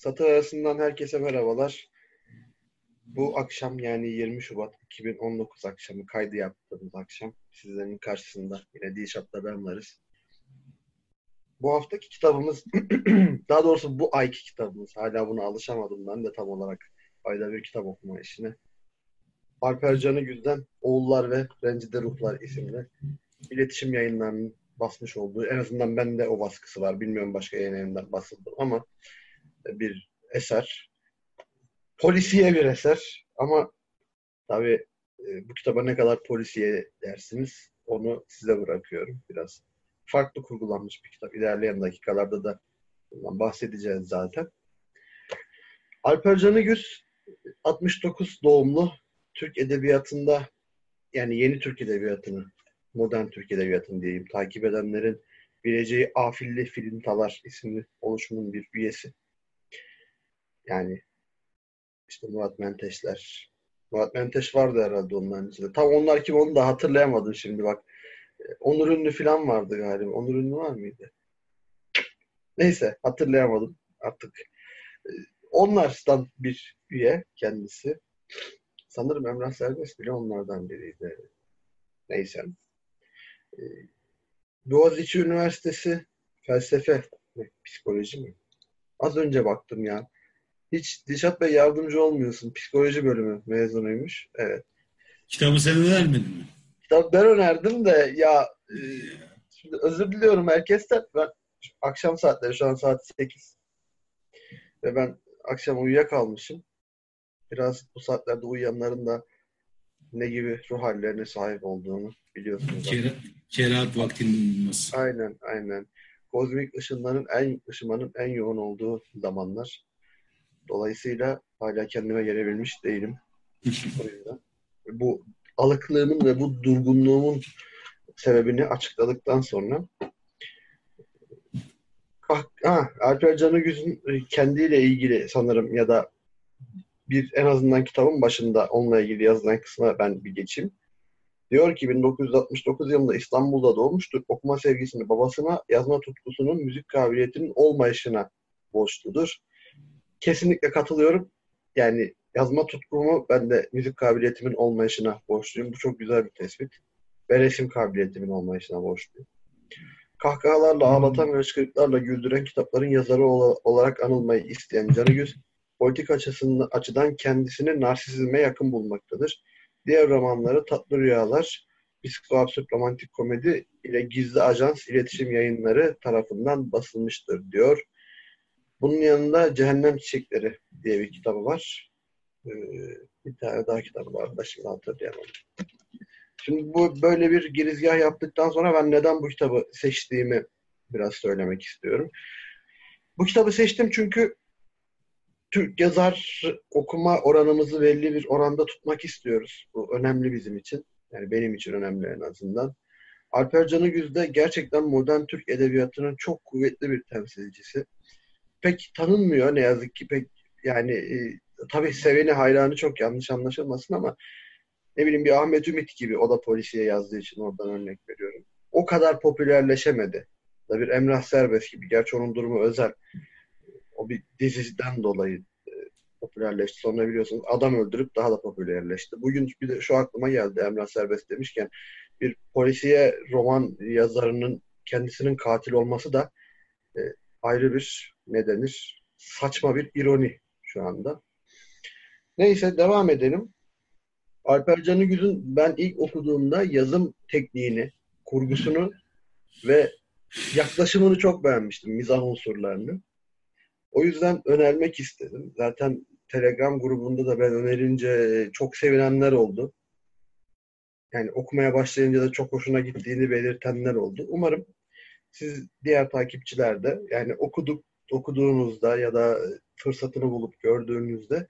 Satır arasından herkese merhabalar. Bu akşam yani 20 Şubat 2019 akşamı kaydı yaptığımız akşam sizlerin karşısında yine Dilşat'la ben varız. Bu haftaki kitabımız, daha doğrusu bu ayki kitabımız, hala buna alışamadım ben de tam olarak ayda bir kitap okuma işine. Alper Canı Gül'den Oğullar ve Rencide Ruhlar isimli iletişim yayınlarının basmış olduğu, en azından bende o baskısı var. Bilmiyorum başka yayın basıldı ama bir eser. Polisiye bir eser ama tabii e, bu kitaba ne kadar polisiye dersiniz onu size bırakıyorum biraz. Farklı kurgulanmış bir kitap. İlerleyen dakikalarda da bundan bahsedeceğiz zaten. Alper Canıgüz 69 doğumlu Türk edebiyatında yani yeni Türk edebiyatını, modern Türk edebiyatını diyeyim, takip edenlerin bileceği Afilli Filintalar isimli oluşumun bir üyesi. Yani işte Murat Menteşler. Murat Menteş vardı herhalde onların içinde. Tam onlar kim onu da hatırlayamadım şimdi bak. Onur Ünlü falan vardı galiba. Onur Ünlü var mıydı? Neyse hatırlayamadım artık. Onlardan bir üye kendisi. Sanırım Emrah Serbest bile onlardan biriydi. Neyse. Boğaziçi Üniversitesi felsefe mi, psikoloji mi? Az önce baktım ya. Hiç Dişat Bey yardımcı olmuyorsun. Psikoloji bölümü mezunuymuş. Evet. Kitabı sen önermedin mi? Kitabı ben önerdim de ya e, şimdi özür diliyorum herkesten. Ben akşam saatleri şu an saat 8. Ve ben akşam uyuyakalmışım. Biraz bu saatlerde uyuyanların da ne gibi ruh hallerine sahip olduğunu biliyorsunuz. Kera, kerahat vaktinin bulunması. Aynen, aynen. Kozmik ışınların en ışımanın en yoğun olduğu zamanlar. Dolayısıyla hala kendime gelebilmiş değilim. o yüzden. Bu alıklığımın ve bu durgunluğumun sebebini açıkladıktan sonra ah, ah, Alper Canıgüz'ün kendiyle ilgili sanırım ya da bir en azından kitabın başında onunla ilgili yazılan kısma ben bir geçeyim. Diyor ki 1969 yılında İstanbul'da doğmuştur. Okuma sevgisini babasına, yazma tutkusunun, müzik kabiliyetinin olmayışına borçludur kesinlikle katılıyorum. Yani yazma tutkumu ben de müzik kabiliyetimin olmayışına borçluyum. Bu çok güzel bir tespit. Ve resim kabiliyetimin olmayışına borçluyum. Kahkahalarla ağlatan ve hıçkırıklarla güldüren kitapların yazarı olarak anılmayı isteyen Canıgüz, politik açısından, açıdan kendisini narsizme yakın bulmaktadır. Diğer romanları Tatlı Rüyalar, Psikoabsürt Romantik Komedi ile Gizli Ajans iletişim Yayınları tarafından basılmıştır diyor. Bunun yanında Cehennem Çiçekleri diye bir kitabı var. Ee, bir tane daha kitabı var da şimdi hatırlayamadım. Şimdi bu böyle bir girizgah yaptıktan sonra ben neden bu kitabı seçtiğimi biraz söylemek istiyorum. Bu kitabı seçtim çünkü Türk yazar okuma oranımızı belli bir oranda tutmak istiyoruz. Bu önemli bizim için. Yani benim için önemli en azından. Alper Canıgüz de gerçekten modern Türk edebiyatının çok kuvvetli bir temsilcisi pek tanınmıyor ne yazık ki pek yani e, tabii seveni hayranı çok yanlış anlaşılmasın ama ne bileyim bir Ahmet Ümit gibi o da polisiye yazdığı için oradan örnek veriyorum. O kadar popülerleşemedi. Da bir Emrah Serbest gibi. Gerçi onun durumu özel. O bir diziden dolayı e, popülerleşti. Sonra biliyorsunuz adam öldürüp daha da popülerleşti. Bugün bir de şu aklıma geldi Emrah Serbest demişken bir polisiye roman yazarının kendisinin katil olması da e, ayrı bir ne denir? Saçma bir ironi şu anda. Neyse devam edelim. Alper Canıgül'ün ben ilk okuduğumda yazım tekniğini, kurgusunu ve yaklaşımını çok beğenmiştim. Mizah unsurlarını. O yüzden önermek istedim. Zaten Telegram grubunda da ben önerince çok sevinenler oldu. Yani okumaya başlayınca da çok hoşuna gittiğini belirtenler oldu. Umarım siz diğer takipçiler de yani okuduk okuduğunuzda ya da fırsatını bulup gördüğünüzde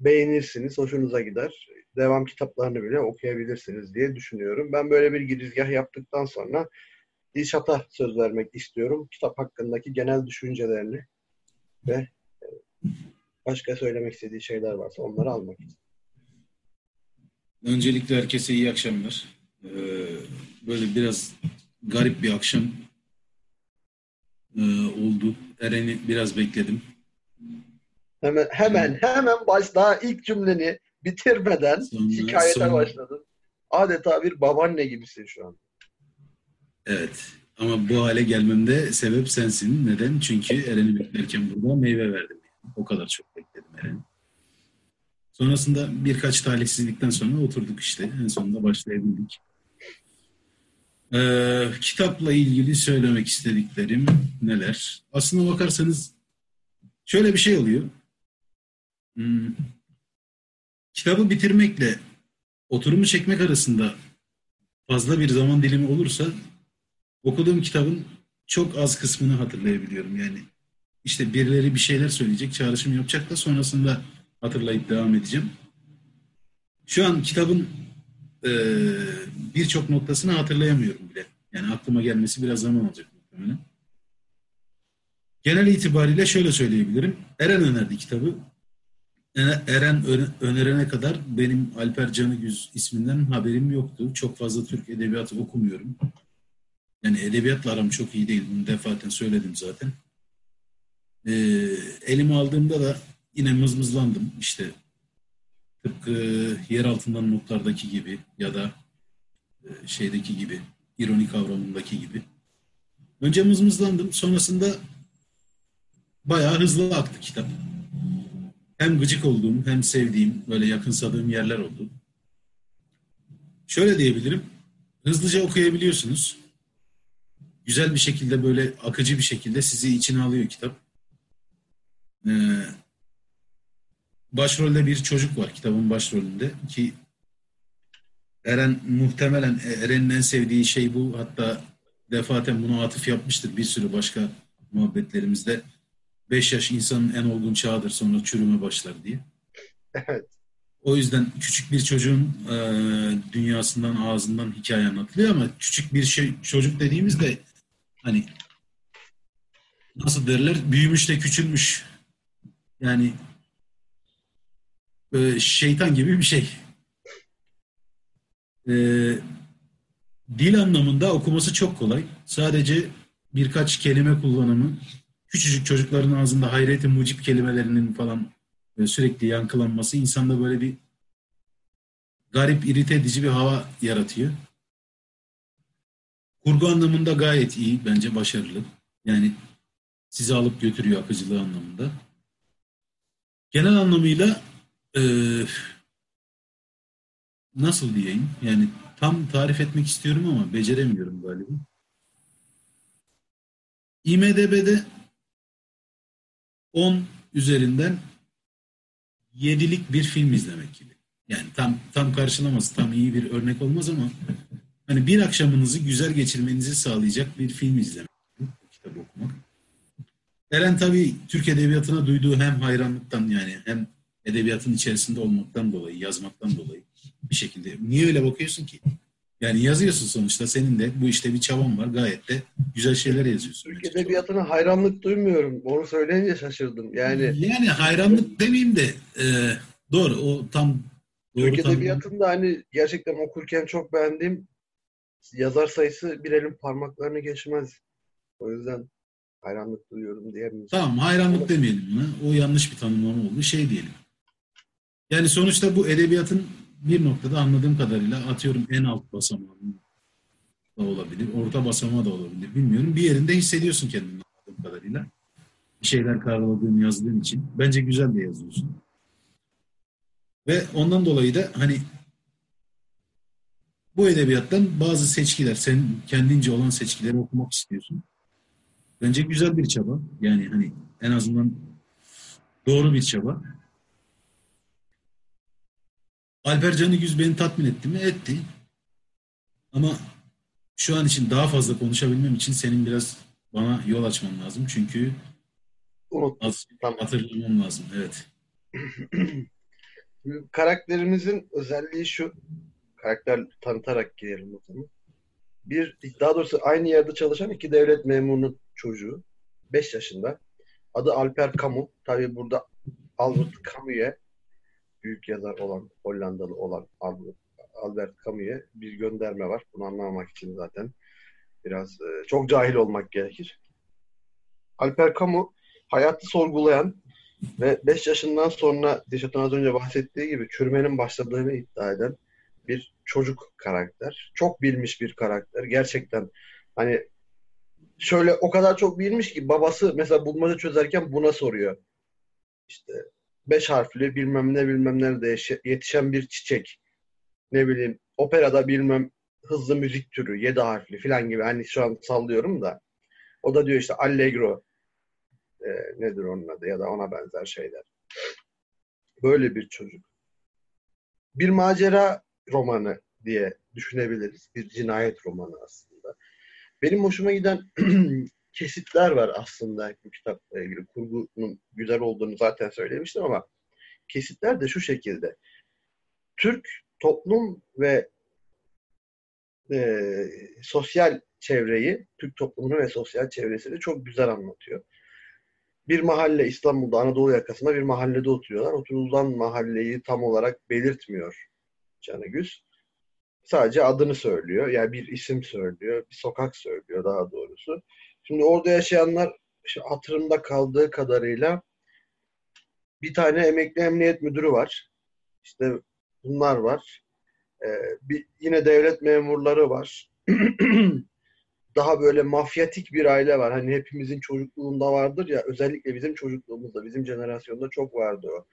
beğenirsiniz, hoşunuza gider. Devam kitaplarını bile okuyabilirsiniz diye düşünüyorum. Ben böyle bir girizgah yaptıktan sonra Dilşat'a söz vermek istiyorum. Kitap hakkındaki genel düşüncelerini ve e, başka söylemek istediği şeyler varsa onları almak istiyorum. Öncelikle herkese iyi akşamlar. Ee, böyle biraz garip bir akşam e, oldu. Eren'i biraz bekledim. Hemen hemen hemen baş daha ilk cümleni bitirmeden Sonra- hikayete sonra- başladın. Adeta bir babaanne gibisin şu an. Evet. Ama bu hale gelmemde sebep sensin. Neden? Çünkü Eren'i beklerken burada meyve verdim. O kadar çok bekledim Eren'i. Sonrasında birkaç talihsizlikten sonra oturduk işte. En sonunda başlayabildik. Ee, kitapla ilgili söylemek istediklerim neler? Aslına bakarsanız şöyle bir şey oluyor. Hmm, kitabı bitirmekle oturumu çekmek arasında fazla bir zaman dilimi olursa okuduğum kitabın çok az kısmını hatırlayabiliyorum. Yani işte birileri bir şeyler söyleyecek, çağrışım yapacak da sonrasında hatırlayıp devam edeceğim. Şu an kitabın eee, birçok noktasını hatırlayamıyorum bile. Yani aklıma gelmesi biraz zaman alacak muhtemelen. Genel itibariyle şöyle söyleyebilirim. Eren önerdi kitabı. E- Eren öne- önerene kadar benim Alper Canıgüz isminden haberim yoktu. Çok fazla Türk edebiyatı okumuyorum. Yani edebiyatla aram çok iyi değil. Bunu defaten söyledim zaten. Ee, elime aldığımda da yine mızmızlandım. İşte tıpkı yer altından notlardaki gibi ya da e, şeydeki gibi, ironi kavramındaki gibi. Önce mızmızlandım. Sonrasında bayağı hızlı aktı kitap. Hem gıcık olduğum hem sevdiğim, böyle yakınsadığım yerler oldu. Şöyle diyebilirim. Hızlıca okuyabiliyorsunuz. Güzel bir şekilde böyle akıcı bir şekilde sizi içine alıyor kitap. Ee, başrolde bir çocuk var kitabın başrolünde ki Eren muhtemelen Eren'in en sevdiği şey bu. Hatta defaten bunu atıf yapmıştır bir sürü başka muhabbetlerimizde. 5 yaş insanın en olgun çağıdır sonra çürüme başlar diye. Evet. O yüzden küçük bir çocuğun e, dünyasından, ağzından hikaye anlatılıyor ama küçük bir şey çocuk dediğimizde hani nasıl derler büyümüş de küçülmüş. Yani e, şeytan gibi bir şey. E, dil anlamında okuması çok kolay. Sadece birkaç kelime kullanımı küçücük çocukların ağzında hayreti mucip kelimelerinin falan e, sürekli yankılanması insanda böyle bir garip, irite edici bir hava yaratıyor. Kurgu anlamında gayet iyi, bence başarılı. Yani sizi alıp götürüyor akıcılığı anlamında. Genel anlamıyla e, nasıl diyeyim? Yani tam tarif etmek istiyorum ama beceremiyorum galiba. IMDB'de 10 üzerinden 7'lik bir film izlemek gibi. Yani tam tam karşılaması tam iyi bir örnek olmaz ama hani bir akşamınızı güzel geçirmenizi sağlayacak bir film izlemek, kitap okumak. Eren tabii Türk edebiyatına duyduğu hem hayranlıktan yani hem edebiyatın içerisinde olmaktan dolayı, yazmaktan dolayı bir şekilde. Niye öyle bakıyorsun ki? Yani yazıyorsun sonuçta senin de bu işte bir çaban var. Gayet de güzel şeyler yazıyorsun. Türk edebiyatına hayranlık duymuyorum. Onu söyleyince şaşırdım. Yani Yani hayranlık demeyeyim de e, doğru o tam doğru Türk tam- edebiyatında hani gerçekten okurken çok beğendiğim yazar sayısı bir elin parmaklarını geçmez. O yüzden hayranlık duyuyorum diyemeyim. Tamam hayranlık demeyelim buna. O yanlış bir tanımlama oldu. Şey diyelim. Yani sonuçta bu edebiyatın bir noktada anladığım kadarıyla atıyorum en alt basamağı da olabilir. Orta basamağı da olabilir. Bilmiyorum. Bir yerinde hissediyorsun kendini anladığım kadarıyla. Bir şeyler karaladığın, yazdığın için. Bence güzel de yazıyorsun. Ve ondan dolayı da hani bu edebiyattan bazı seçkiler, sen kendince olan seçkileri okumak istiyorsun. Bence güzel bir çaba. Yani hani en azından doğru bir çaba. Alper Canıgüz beni tatmin etti mi? Etti. Ama şu an için daha fazla konuşabilmem için senin biraz bana yol açman lazım. Çünkü az Tamam. hatırlamam lazım. Evet. Karakterimizin özelliği şu. Karakter tanıtarak girelim o zaman. Bir, daha doğrusu aynı yerde çalışan iki devlet memurunun çocuğu. 5 yaşında. Adı Alper Camus. Tabi burada Albert Camus'e büyük yazar olan, Hollandalı olan Albert, Camus'e bir gönderme var. Bunu anlamamak için zaten biraz e, çok cahil olmak gerekir. Alper Camus hayatı sorgulayan, Ve 5 yaşından sonra Dişat'ın az önce bahsettiği gibi çürümenin başladığını iddia eden bir çocuk karakter. Çok bilmiş bir karakter. Gerçekten hani şöyle o kadar çok bilmiş ki babası mesela bulmaca çözerken buna soruyor. İşte beş harfli bilmem ne bilmem nerede yetişen bir çiçek. Ne bileyim operada bilmem hızlı müzik türü yedi harfli falan gibi. Hani şu an sallıyorum da. O da diyor işte allegro e, nedir onun adı ya da ona benzer şeyler. Böyle bir çocuk. Bir macera romanı diye düşünebiliriz. Bir cinayet romanı aslında. Benim hoşuma giden kesitler var aslında bu kitapla ilgili. Kurgunun güzel olduğunu zaten söylemiştim ama kesitler de şu şekilde. Türk toplum ve e, sosyal çevreyi, Türk toplumunu ve sosyal çevresini çok güzel anlatıyor. Bir mahalle İstanbul'da Anadolu yakasında bir mahallede oturuyorlar. Oturulan mahalleyi tam olarak belirtmiyor Canıgüz. Sadece adını söylüyor. Yani bir isim söylüyor. Bir sokak söylüyor daha doğrusu. Şimdi orada yaşayanlar işte hatırımda kaldığı kadarıyla bir tane emekli emniyet müdürü var. İşte bunlar var. Ee, bir, yine devlet memurları var. Daha böyle mafyatik bir aile var. Hani hepimizin çocukluğunda vardır ya. Özellikle bizim çocukluğumuzda, bizim jenerasyonda çok vardı o.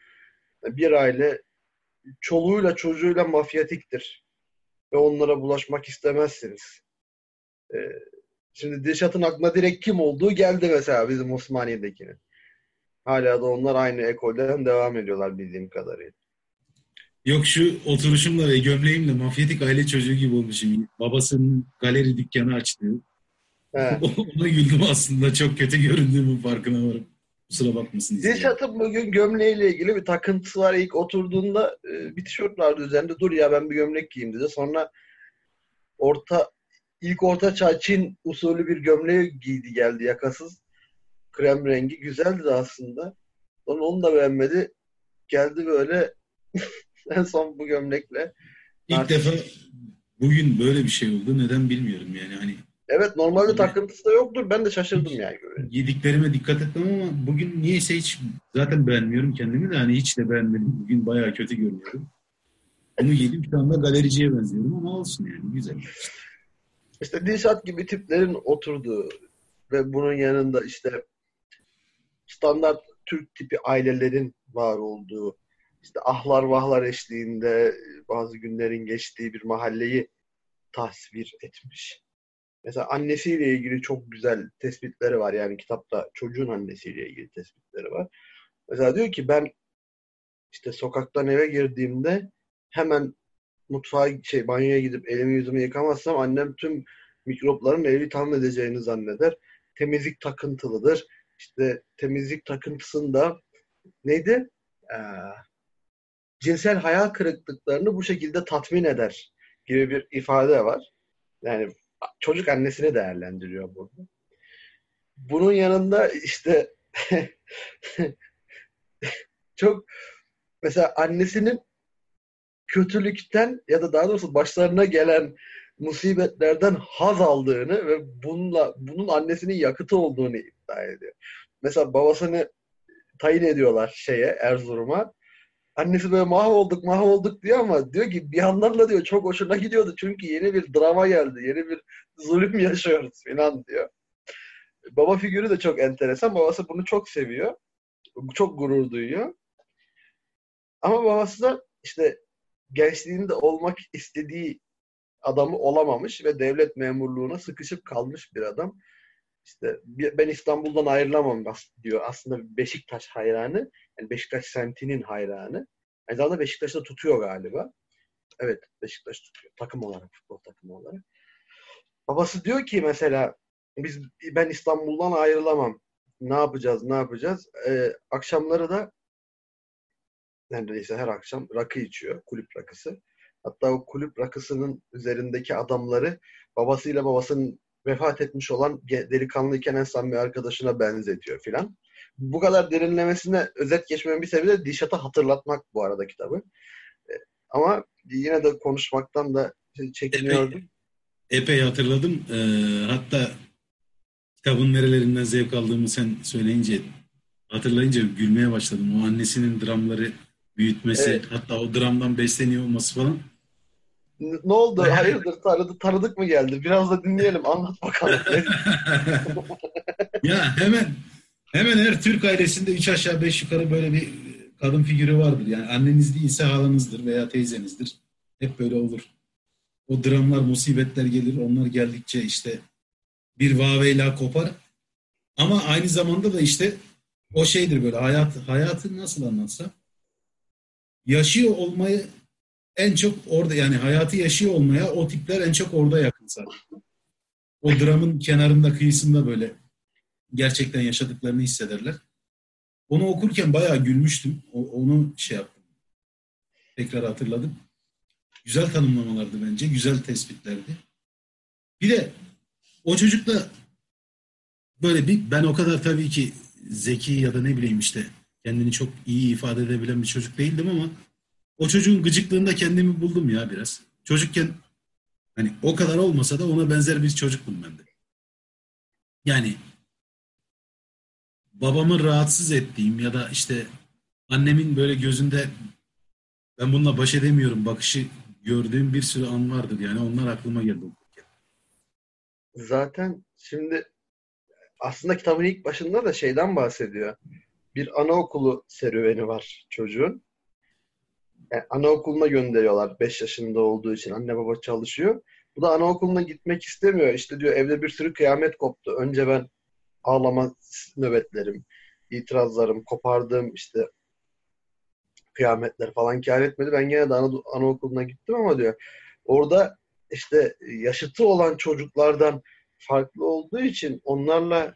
Bir aile çoluğuyla çocuğuyla mafyatiktir. Ve onlara bulaşmak istemezsiniz. Ee, şimdi Dilşat'ın aklına direkt kim olduğu geldi mesela bizim Osmaniye'dekinin. Hala da onlar aynı ekolden devam ediyorlar bildiğim kadarıyla. Yok şu oturuşumla ve gömleğimle mafyatik aile çocuğu gibi olmuşum. Babasının galeri dükkanı açtı. Ona güldüm aslında. Çok kötü göründüğümün farkına varım. Kusura bakmasın. Dilşat'ın bugün gömleğiyle ilgili bir takıntısı var. İlk oturduğunda e, bir tişört vardı üzerinde. Dur ya ben bir gömlek giyeyim dedi. Sonra orta ilk orta çağ Çin usulü bir gömleği giydi geldi yakasız. Krem rengi. Güzeldi de aslında. Sonra onu da beğenmedi. Geldi böyle en son bu gömlekle. İlk Artık... defa bugün böyle bir şey oldu. Neden bilmiyorum yani. Hani Evet normalde yani, takıntısı da yoktur. Ben de şaşırdım yani. Yediklerime dikkat ettim ama bugün niyeyse hiç zaten beğenmiyorum kendimi de hani hiç de beğenmedim. Bugün bayağı kötü görünüyorum. Bunu yedim şu anda galericiye benziyorum ama olsun yani güzel. İşte Dilşat gibi tiplerin oturduğu ve bunun yanında işte standart Türk tipi ailelerin var olduğu işte ahlar vahlar eşliğinde bazı günlerin geçtiği bir mahalleyi tasvir etmiş. Mesela annesiyle ilgili çok güzel tespitleri var. Yani kitapta çocuğun annesiyle ilgili tespitleri var. Mesela diyor ki ben işte sokaktan eve girdiğimde hemen mutfağa şey banyoya gidip elimi yüzümü yıkamazsam annem tüm mikropların evi tam edeceğini zanneder. Temizlik takıntılıdır. İşte temizlik takıntısında neydi? Ee, cinsel hayal kırıklıklarını bu şekilde tatmin eder gibi bir ifade var. Yani çocuk annesini değerlendiriyor burada. Bunun yanında işte çok mesela annesinin kötülükten ya da daha doğrusu başlarına gelen musibetlerden haz aldığını ve bununla bunun annesinin yakıtı olduğunu iddia ediyor. Mesela babasını tayin ediyorlar şeye Erzurum'a. Annesi böyle mahvolduk mahvolduk diyor ama diyor ki bir yandan da diyor çok hoşuna gidiyordu çünkü yeni bir drama geldi. Yeni bir zulüm yaşıyoruz falan diyor. Baba figürü de çok enteresan. Babası bunu çok seviyor. Çok gurur duyuyor. Ama babası da işte gençliğinde olmak istediği adamı olamamış ve devlet memurluğuna sıkışıp kalmış bir adam. İşte ben İstanbul'dan ayrılamam diyor. Aslında Beşiktaş hayranı. Yani Beşiktaş semtinin hayranı. Aynı zamanda Beşiktaş'ta tutuyor galiba. Evet Beşiktaş tutuyor. Takım olarak, futbol takımı olarak. Babası diyor ki mesela biz ben İstanbul'dan ayrılamam. Ne yapacağız, ne yapacağız? Ee, akşamları da neredeyse her akşam rakı içiyor. Kulüp rakısı. Hatta o kulüp rakısının üzerindeki adamları babasıyla babasının vefat etmiş olan delikanlıyken en samimi arkadaşına benzetiyor filan. Bu kadar derinlemesine özet geçmemin bir sebebi de Dişat'ı hatırlatmak bu arada kitabı. E, ama yine de konuşmaktan da çekiniyordum. Epey, epey hatırladım. Ee, hatta kitabın nerelerinden zevk aldığımı sen söyleyince hatırlayınca gülmeye başladım. O annesinin dramları büyütmesi, evet. hatta o dramdan besleniyor olması falan. Ne oldu? Hayırdır? Tanıdı, tanıdık mı geldi? Biraz da dinleyelim. Anlat bakalım. ya hemen hemen her Türk ailesinde üç aşağı beş yukarı böyle bir kadın figürü vardır. Yani anneniz değilse halanızdır veya teyzenizdir. Hep böyle olur. O dramlar, musibetler gelir. Onlar geldikçe işte bir vaveyla kopar. Ama aynı zamanda da işte o şeydir böyle hayat hayatı nasıl anlatsam yaşıyor olmayı en çok orada yani hayatı yaşıyor olmaya o tipler en çok orada yakın zaten. O dramın kenarında kıyısında böyle gerçekten yaşadıklarını hissederler. Onu okurken bayağı gülmüştüm. O, onu şey yaptım. Tekrar hatırladım. Güzel tanımlamalardı bence. Güzel tespitlerdi. Bir de o çocuk da böyle bir ben o kadar tabii ki zeki ya da ne bileyim işte kendini çok iyi ifade edebilen bir çocuk değildim ama o çocuğun gıcıklığında kendimi buldum ya biraz. Çocukken hani o kadar olmasa da ona benzer bir çocuktum ben de. Yani babamı rahatsız ettiğim ya da işte annemin böyle gözünde ben bununla baş edemiyorum bakışı gördüğüm bir sürü an vardır. Yani onlar aklıma geldi. Zaten şimdi aslında kitabın ilk başında da şeyden bahsediyor. Bir anaokulu serüveni var çocuğun. Yani anaokuluna gönderiyorlar 5 yaşında olduğu için. Anne baba çalışıyor. Bu da anaokuluna gitmek istemiyor. İşte diyor evde bir sürü kıyamet koptu. Önce ben ağlama nöbetlerim, itirazlarım, kopardığım işte kıyametler falan kâr etmedi. Ben gene de ana, anaokuluna gittim ama diyor orada işte yaşıtı olan çocuklardan farklı olduğu için onlarla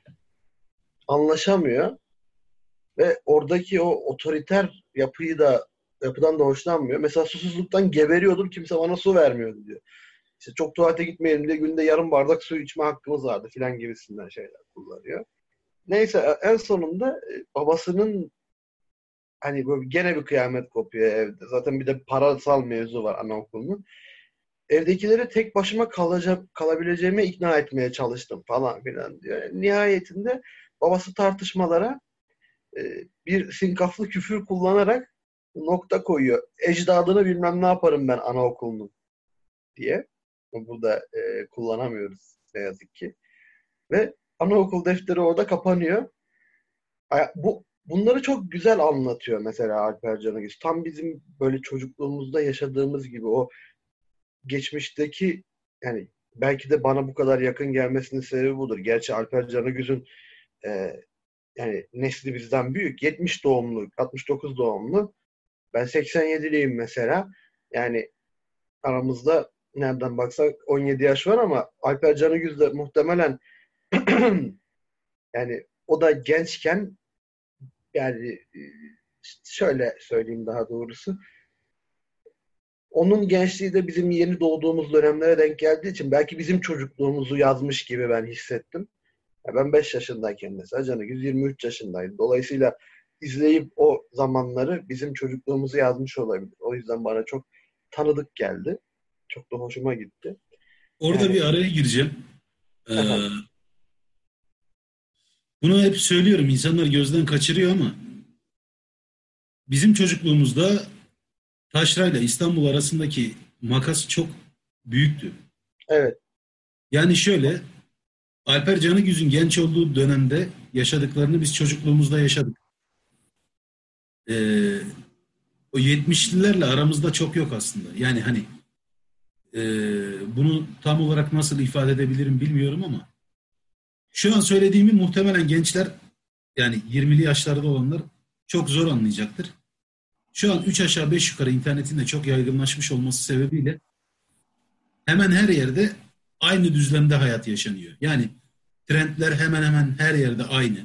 anlaşamıyor ve oradaki o otoriter yapıyı da yapıdan da hoşlanmıyor. Mesela susuzluktan geberiyordum kimse bana su vermiyordu diyor. İşte çok tuvalete gitmeyelim diye günde yarım bardak su içme hakkımız vardı filan gibisinden şeyler kullanıyor. Neyse en sonunda e, babasının hani böyle gene bir kıyamet kopuyor evde. Zaten bir de parasal mevzu var anaokulunun. Evdekileri tek başıma kalacak, kalabileceğime ikna etmeye çalıştım falan filan diyor. Nihayetinde babası tartışmalara e, bir sinkaflı küfür kullanarak nokta koyuyor. Ecdadını bilmem ne yaparım ben anaokulunun diye. Burada e, kullanamıyoruz ne yazık ki. Ve anaokul defteri orada kapanıyor. Bu bunları çok güzel anlatıyor mesela Alper Canagüz. Tam bizim böyle çocukluğumuzda yaşadığımız gibi o geçmişteki yani belki de bana bu kadar yakın gelmesinin sebebi budur. Gerçi Alper Canagüz'ün e, yani nesli bizden büyük. 70 doğumlu, 69 doğumlu. Ben 87'liyim mesela. Yani aramızda nereden baksak 17 yaş var ama Alper Canıgüz de muhtemelen yani o da gençken yani şöyle söyleyeyim daha doğrusu onun gençliği de bizim yeni doğduğumuz dönemlere denk geldiği için belki bizim çocukluğumuzu yazmış gibi ben hissettim. Ya ben 5 yaşındayken mesela Canıgüz 23 yaşındaydı. Dolayısıyla izleyip o zamanları bizim çocukluğumuzu yazmış olabilir. O yüzden bana çok tanıdık geldi. Çok da hoşuma gitti. Orada yani, bir araya gireceğim. Ee, bunu hep söylüyorum. İnsanlar gözden kaçırıyor ama bizim çocukluğumuzda Taşra ile İstanbul arasındaki makas çok büyüktü. Evet. Yani şöyle Alper Canıgüz'ün genç olduğu dönemde yaşadıklarını biz çocukluğumuzda yaşadık. Ee, o 70'lilerle aramızda çok yok aslında. Yani hani e, bunu tam olarak nasıl ifade edebilirim bilmiyorum ama şu an söylediğimi muhtemelen gençler yani 20'li yaşlarda olanlar çok zor anlayacaktır. Şu an 3 aşağı 5 yukarı internetin de çok yaygınlaşmış olması sebebiyle hemen her yerde aynı düzlemde hayat yaşanıyor. Yani trendler hemen hemen her yerde aynı.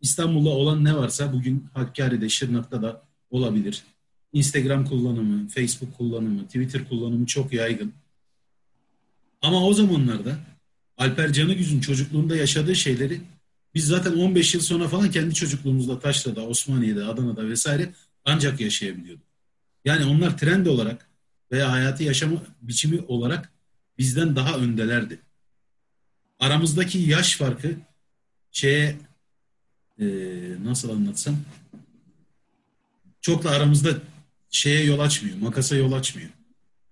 İstanbul'da olan ne varsa bugün Hakkari'de, Şırnak'ta da olabilir. Instagram kullanımı, Facebook kullanımı, Twitter kullanımı çok yaygın. Ama o zamanlarda Alper Canıgüz'ün çocukluğunda yaşadığı şeyleri biz zaten 15 yıl sonra falan kendi çocukluğumuzda Taşra'da, Osmaniye'de, Adana'da vesaire ancak yaşayabiliyorduk. Yani onlar trend olarak veya hayatı yaşama biçimi olarak bizden daha öndelerdi. Aramızdaki yaş farkı şeye e, nasıl anlatsam çok da aramızda şeye yol açmıyor, makasa yol açmıyor.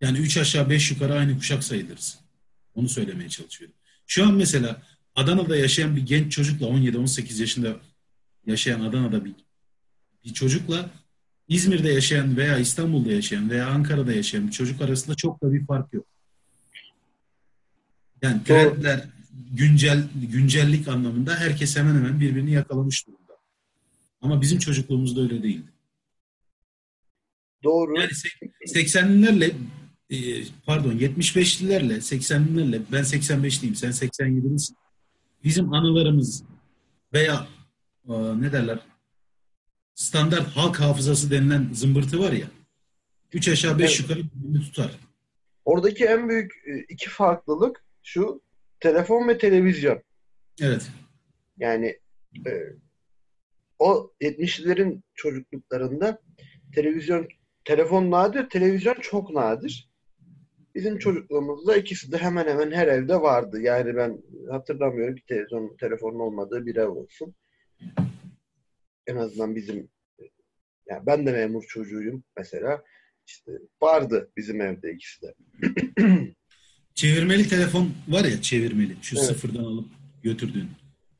Yani üç aşağı beş yukarı aynı kuşak sayılırız. Onu söylemeye çalışıyorum. Şu an mesela Adana'da yaşayan bir genç çocukla 17-18 yaşında yaşayan Adana'da bir, bir çocukla İzmir'de yaşayan veya İstanbul'da yaşayan veya Ankara'da yaşayan bir çocuk arasında çok da bir fark yok. Yani trendler, güncel güncellik anlamında herkes hemen hemen birbirini yakalamış durumda. Ama bizim çocukluğumuzda öyle değildi. Doğru. Yani 80'lilerle e, pardon 75'lilerle 80'lilerle ben 85'liyim sen 87'lisin. Bizim anılarımız veya e, ne derler standart halk hafızası denilen zımbırtı var ya. Üç aşağı beş evet. yukarı tutar. Oradaki en büyük e, iki farklılık şu telefon ve televizyon. Evet. Yani e, o 70'lerin çocukluklarında televizyon telefon nadir, televizyon çok nadir. Bizim çocukluğumuzda ikisi de hemen hemen her evde vardı. Yani ben hatırlamıyorum ki televizyon, telefonun olmadığı bir ev olsun en azından bizim yani ben de memur çocuğuyum mesela. İşte vardı bizim evde ikisi de. çevirmeli telefon var ya çevirmeli. Şu evet. sıfırdan alıp götürdüğün.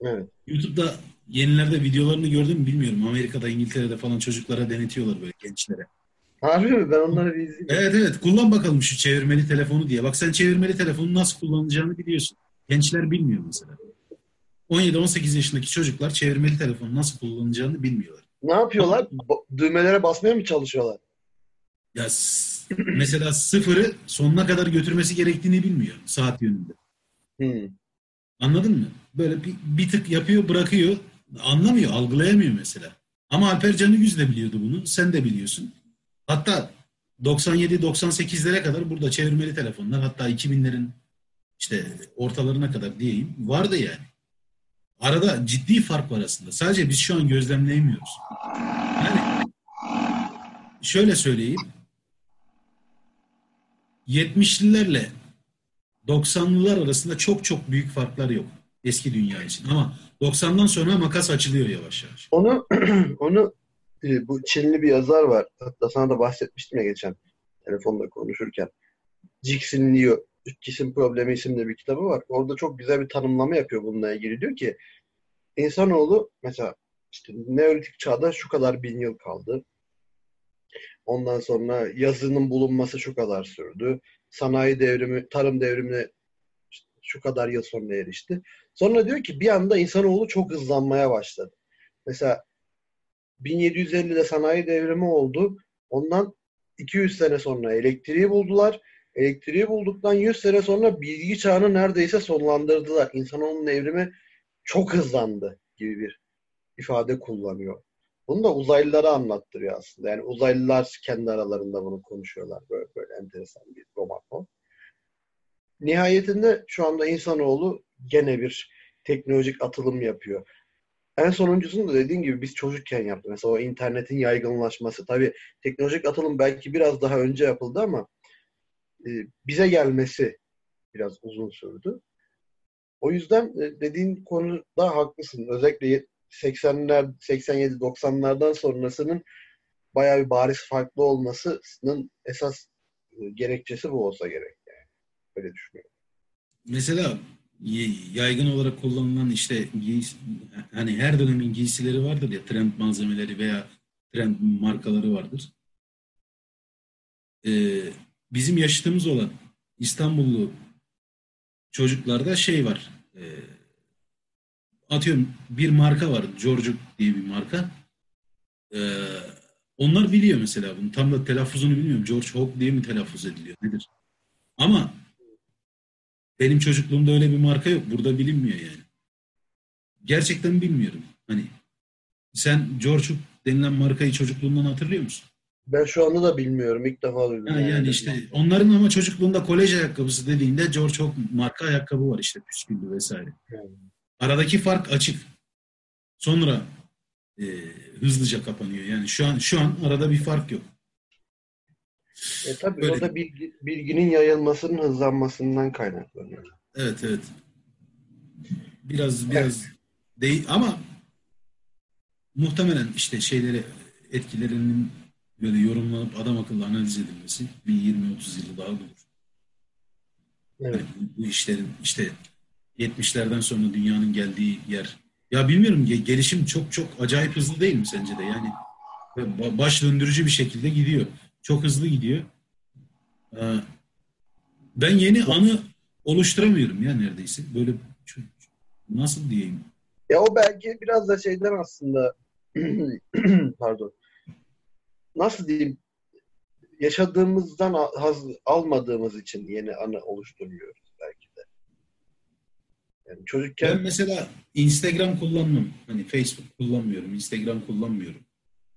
Evet. YouTube'da yenilerde videolarını gördüm mü bilmiyorum. Amerika'da, İngiltere'de falan çocuklara denetiyorlar böyle gençlere. Harbi mi? Ben onları bir izleyeyim. Evet evet. Kullan bakalım şu çevirmeli telefonu diye. Bak sen çevirmeli telefonu nasıl kullanacağını biliyorsun. Gençler bilmiyor mesela. 17-18 yaşındaki çocuklar çevirmeli telefonu nasıl kullanacağını bilmiyorlar. Ne yapıyorlar? Düğmelere basmaya mı çalışıyorlar? Ya mesela sıfırı sonuna kadar götürmesi gerektiğini bilmiyor saat yönünde. Hmm. Anladın mı? Böyle bir, bir tık yapıyor bırakıyor. Anlamıyor, algılayamıyor mesela. Ama Alper Canıgüz de biliyordu bunu. Sen de biliyorsun. Hatta 97-98'lere kadar burada çevirmeli telefonlar hatta 2000'lerin işte ortalarına kadar diyeyim vardı yani. Arada ciddi fark var aslında. Sadece biz şu an gözlemleyemiyoruz. Yani şöyle söyleyeyim. 70'lilerle 90'lılar arasında çok çok büyük farklar yok eski dünya için. Ama 90'dan sonra makas açılıyor yavaş yavaş. Onu onu e, bu Çinli bir yazar var. Hatta sana da bahsetmiştim ya geçen telefonda konuşurken. Jixin Liu Cisim Problemi isimli bir kitabı var. Orada çok güzel bir tanımlama yapıyor bununla ilgili. Diyor ki insanoğlu mesela işte Neolitik çağda şu kadar bin yıl kaldı. Ondan sonra yazının bulunması şu kadar sürdü. Sanayi devrimi, tarım devrimine şu kadar yıl sonra erişti. Sonra diyor ki bir anda insanoğlu çok hızlanmaya başladı. Mesela 1750'de sanayi devrimi oldu. Ondan 200 sene sonra elektriği buldular. Elektriği bulduktan 100 sene sonra bilgi çağını neredeyse sonlandırdılar. İnsanoğlunun evrimi çok hızlandı gibi bir ifade kullanıyor. Bunu da uzaylılara anlattırıyor aslında. Yani uzaylılar kendi aralarında bunu konuşuyorlar. Böyle, böyle enteresan bir roman o. Nihayetinde şu anda insanoğlu gene bir teknolojik atılım yapıyor. En sonuncusunu da dediğim gibi biz çocukken yaptık. Mesela o internetin yaygınlaşması. Tabii teknolojik atılım belki biraz daha önce yapıldı ama e, bize gelmesi biraz uzun sürdü. O yüzden e, dediğin konuda haklısın. Özellikle 80'ler, 87-90'lardan sonrasının bayağı bir bariz farklı olmasının esas e, gerekçesi bu olsa gerek yani. Öyle düşünüyorum. Mesela yaygın olarak kullanılan işte hani her dönemin giysileri vardır ya trend malzemeleri veya trend markaları vardır. Ee, bizim yaşadığımız olan İstanbullu çocuklarda şey var. E, atıyorum bir marka var. George diye bir marka. E, onlar biliyor mesela bunu. Tam da telaffuzunu bilmiyorum. George Hawk diye mi telaffuz ediliyor? Nedir? Ama benim çocukluğumda öyle bir marka yok. Burada bilinmiyor yani. Gerçekten bilmiyorum. Hani sen George Hawk denilen markayı çocukluğundan hatırlıyor musun? Ben şu anda da bilmiyorum. İlk defa duydum. Yani, yani işte onların ama çocukluğunda kolej ayakkabısı dediğinde George Hawk marka ayakkabı var işte püsküllü vesaire. Yani. Aradaki fark açık. Sonra e, hızlıca kapanıyor. Yani şu an şu an arada bir fark yok. E tabii Öyle. o bilgi, bilginin yayılmasının hızlanmasından kaynaklanıyor. Evet evet. Biraz biraz evet. değil ama muhtemelen işte şeyleri etkilerinin böyle yorumlanıp adam akıllı analiz edilmesi bir 20-30 yılı daha bulur. Evet. Yani bu işlerin işte 70'lerden sonra dünyanın geldiği yer. Ya bilmiyorum gelişim çok çok acayip hızlı değil mi sence de? Yani baş döndürücü bir şekilde gidiyor. Çok hızlı gidiyor. Ee, ben yeni anı oluşturamıyorum ya neredeyse. Böyle nasıl diyeyim? Ya o belki biraz da şeyden aslında pardon. Nasıl diyeyim? Yaşadığımızdan haz almadığımız için yeni anı oluşturmuyoruz. Yani çocukken ben mesela Instagram kullanmam. Hani Facebook kullanmıyorum, Instagram kullanmıyorum.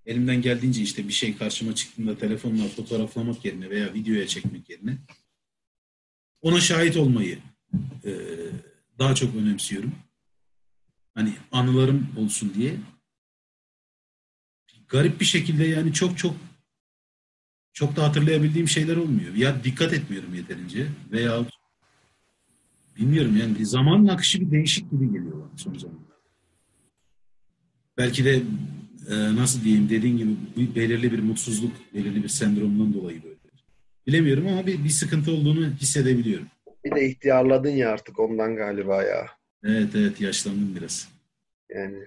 Elimden geldiğince işte bir şey karşıma çıktığında telefonla fotoğraflamak yerine veya videoya çekmek yerine ona şahit olmayı e, daha çok önemsiyorum. Hani anılarım olsun diye. Garip bir şekilde yani çok çok çok da hatırlayabildiğim şeyler olmuyor. Ya dikkat etmiyorum yeterince veya bilmiyorum yani zaman akışı bir değişik gibi geliyor bana son zamanlarda. Belki de e, nasıl diyeyim dediğin gibi bir, belirli bir mutsuzluk, belirli bir sendromdan dolayı böyle. Bilemiyorum ama bir, bir sıkıntı olduğunu hissedebiliyorum. Bir de ihtiyarladın ya artık ondan galiba ya. Evet evet yaşlandım biraz. Yani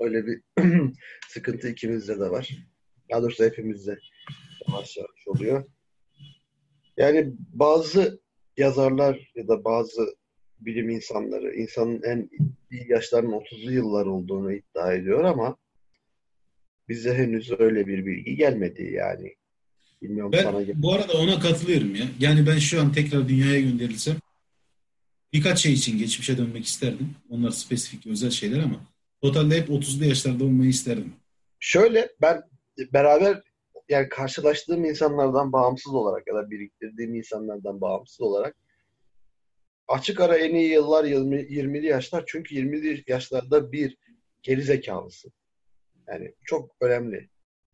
öyle bir sıkıntı ikimizde de var. Daha doğrusu hepimizde yavaş yavaş oluyor. Yani bazı yazarlar ya da bazı bilim insanları insanın en iyi yaşlarının 30'lu yıllar olduğunu iddia ediyor ama bize henüz öyle bir bilgi gelmedi yani. Bilmiyorum ben sana bu arada ona katılıyorum ya. Yani ben şu an tekrar dünyaya gönderilsem birkaç şey için geçmişe dönmek isterdim. Onlar spesifik özel şeyler ama totalde hep 30'lu yaşlarda olmayı isterdim. Şöyle ben beraber yani karşılaştığım insanlardan bağımsız olarak ya da biriktirdiğim insanlardan bağımsız olarak açık ara en iyi yıllar 20, 20'li yaşlar. Çünkü 20'li yaşlarda bir geri zekalısın. Yani çok önemli.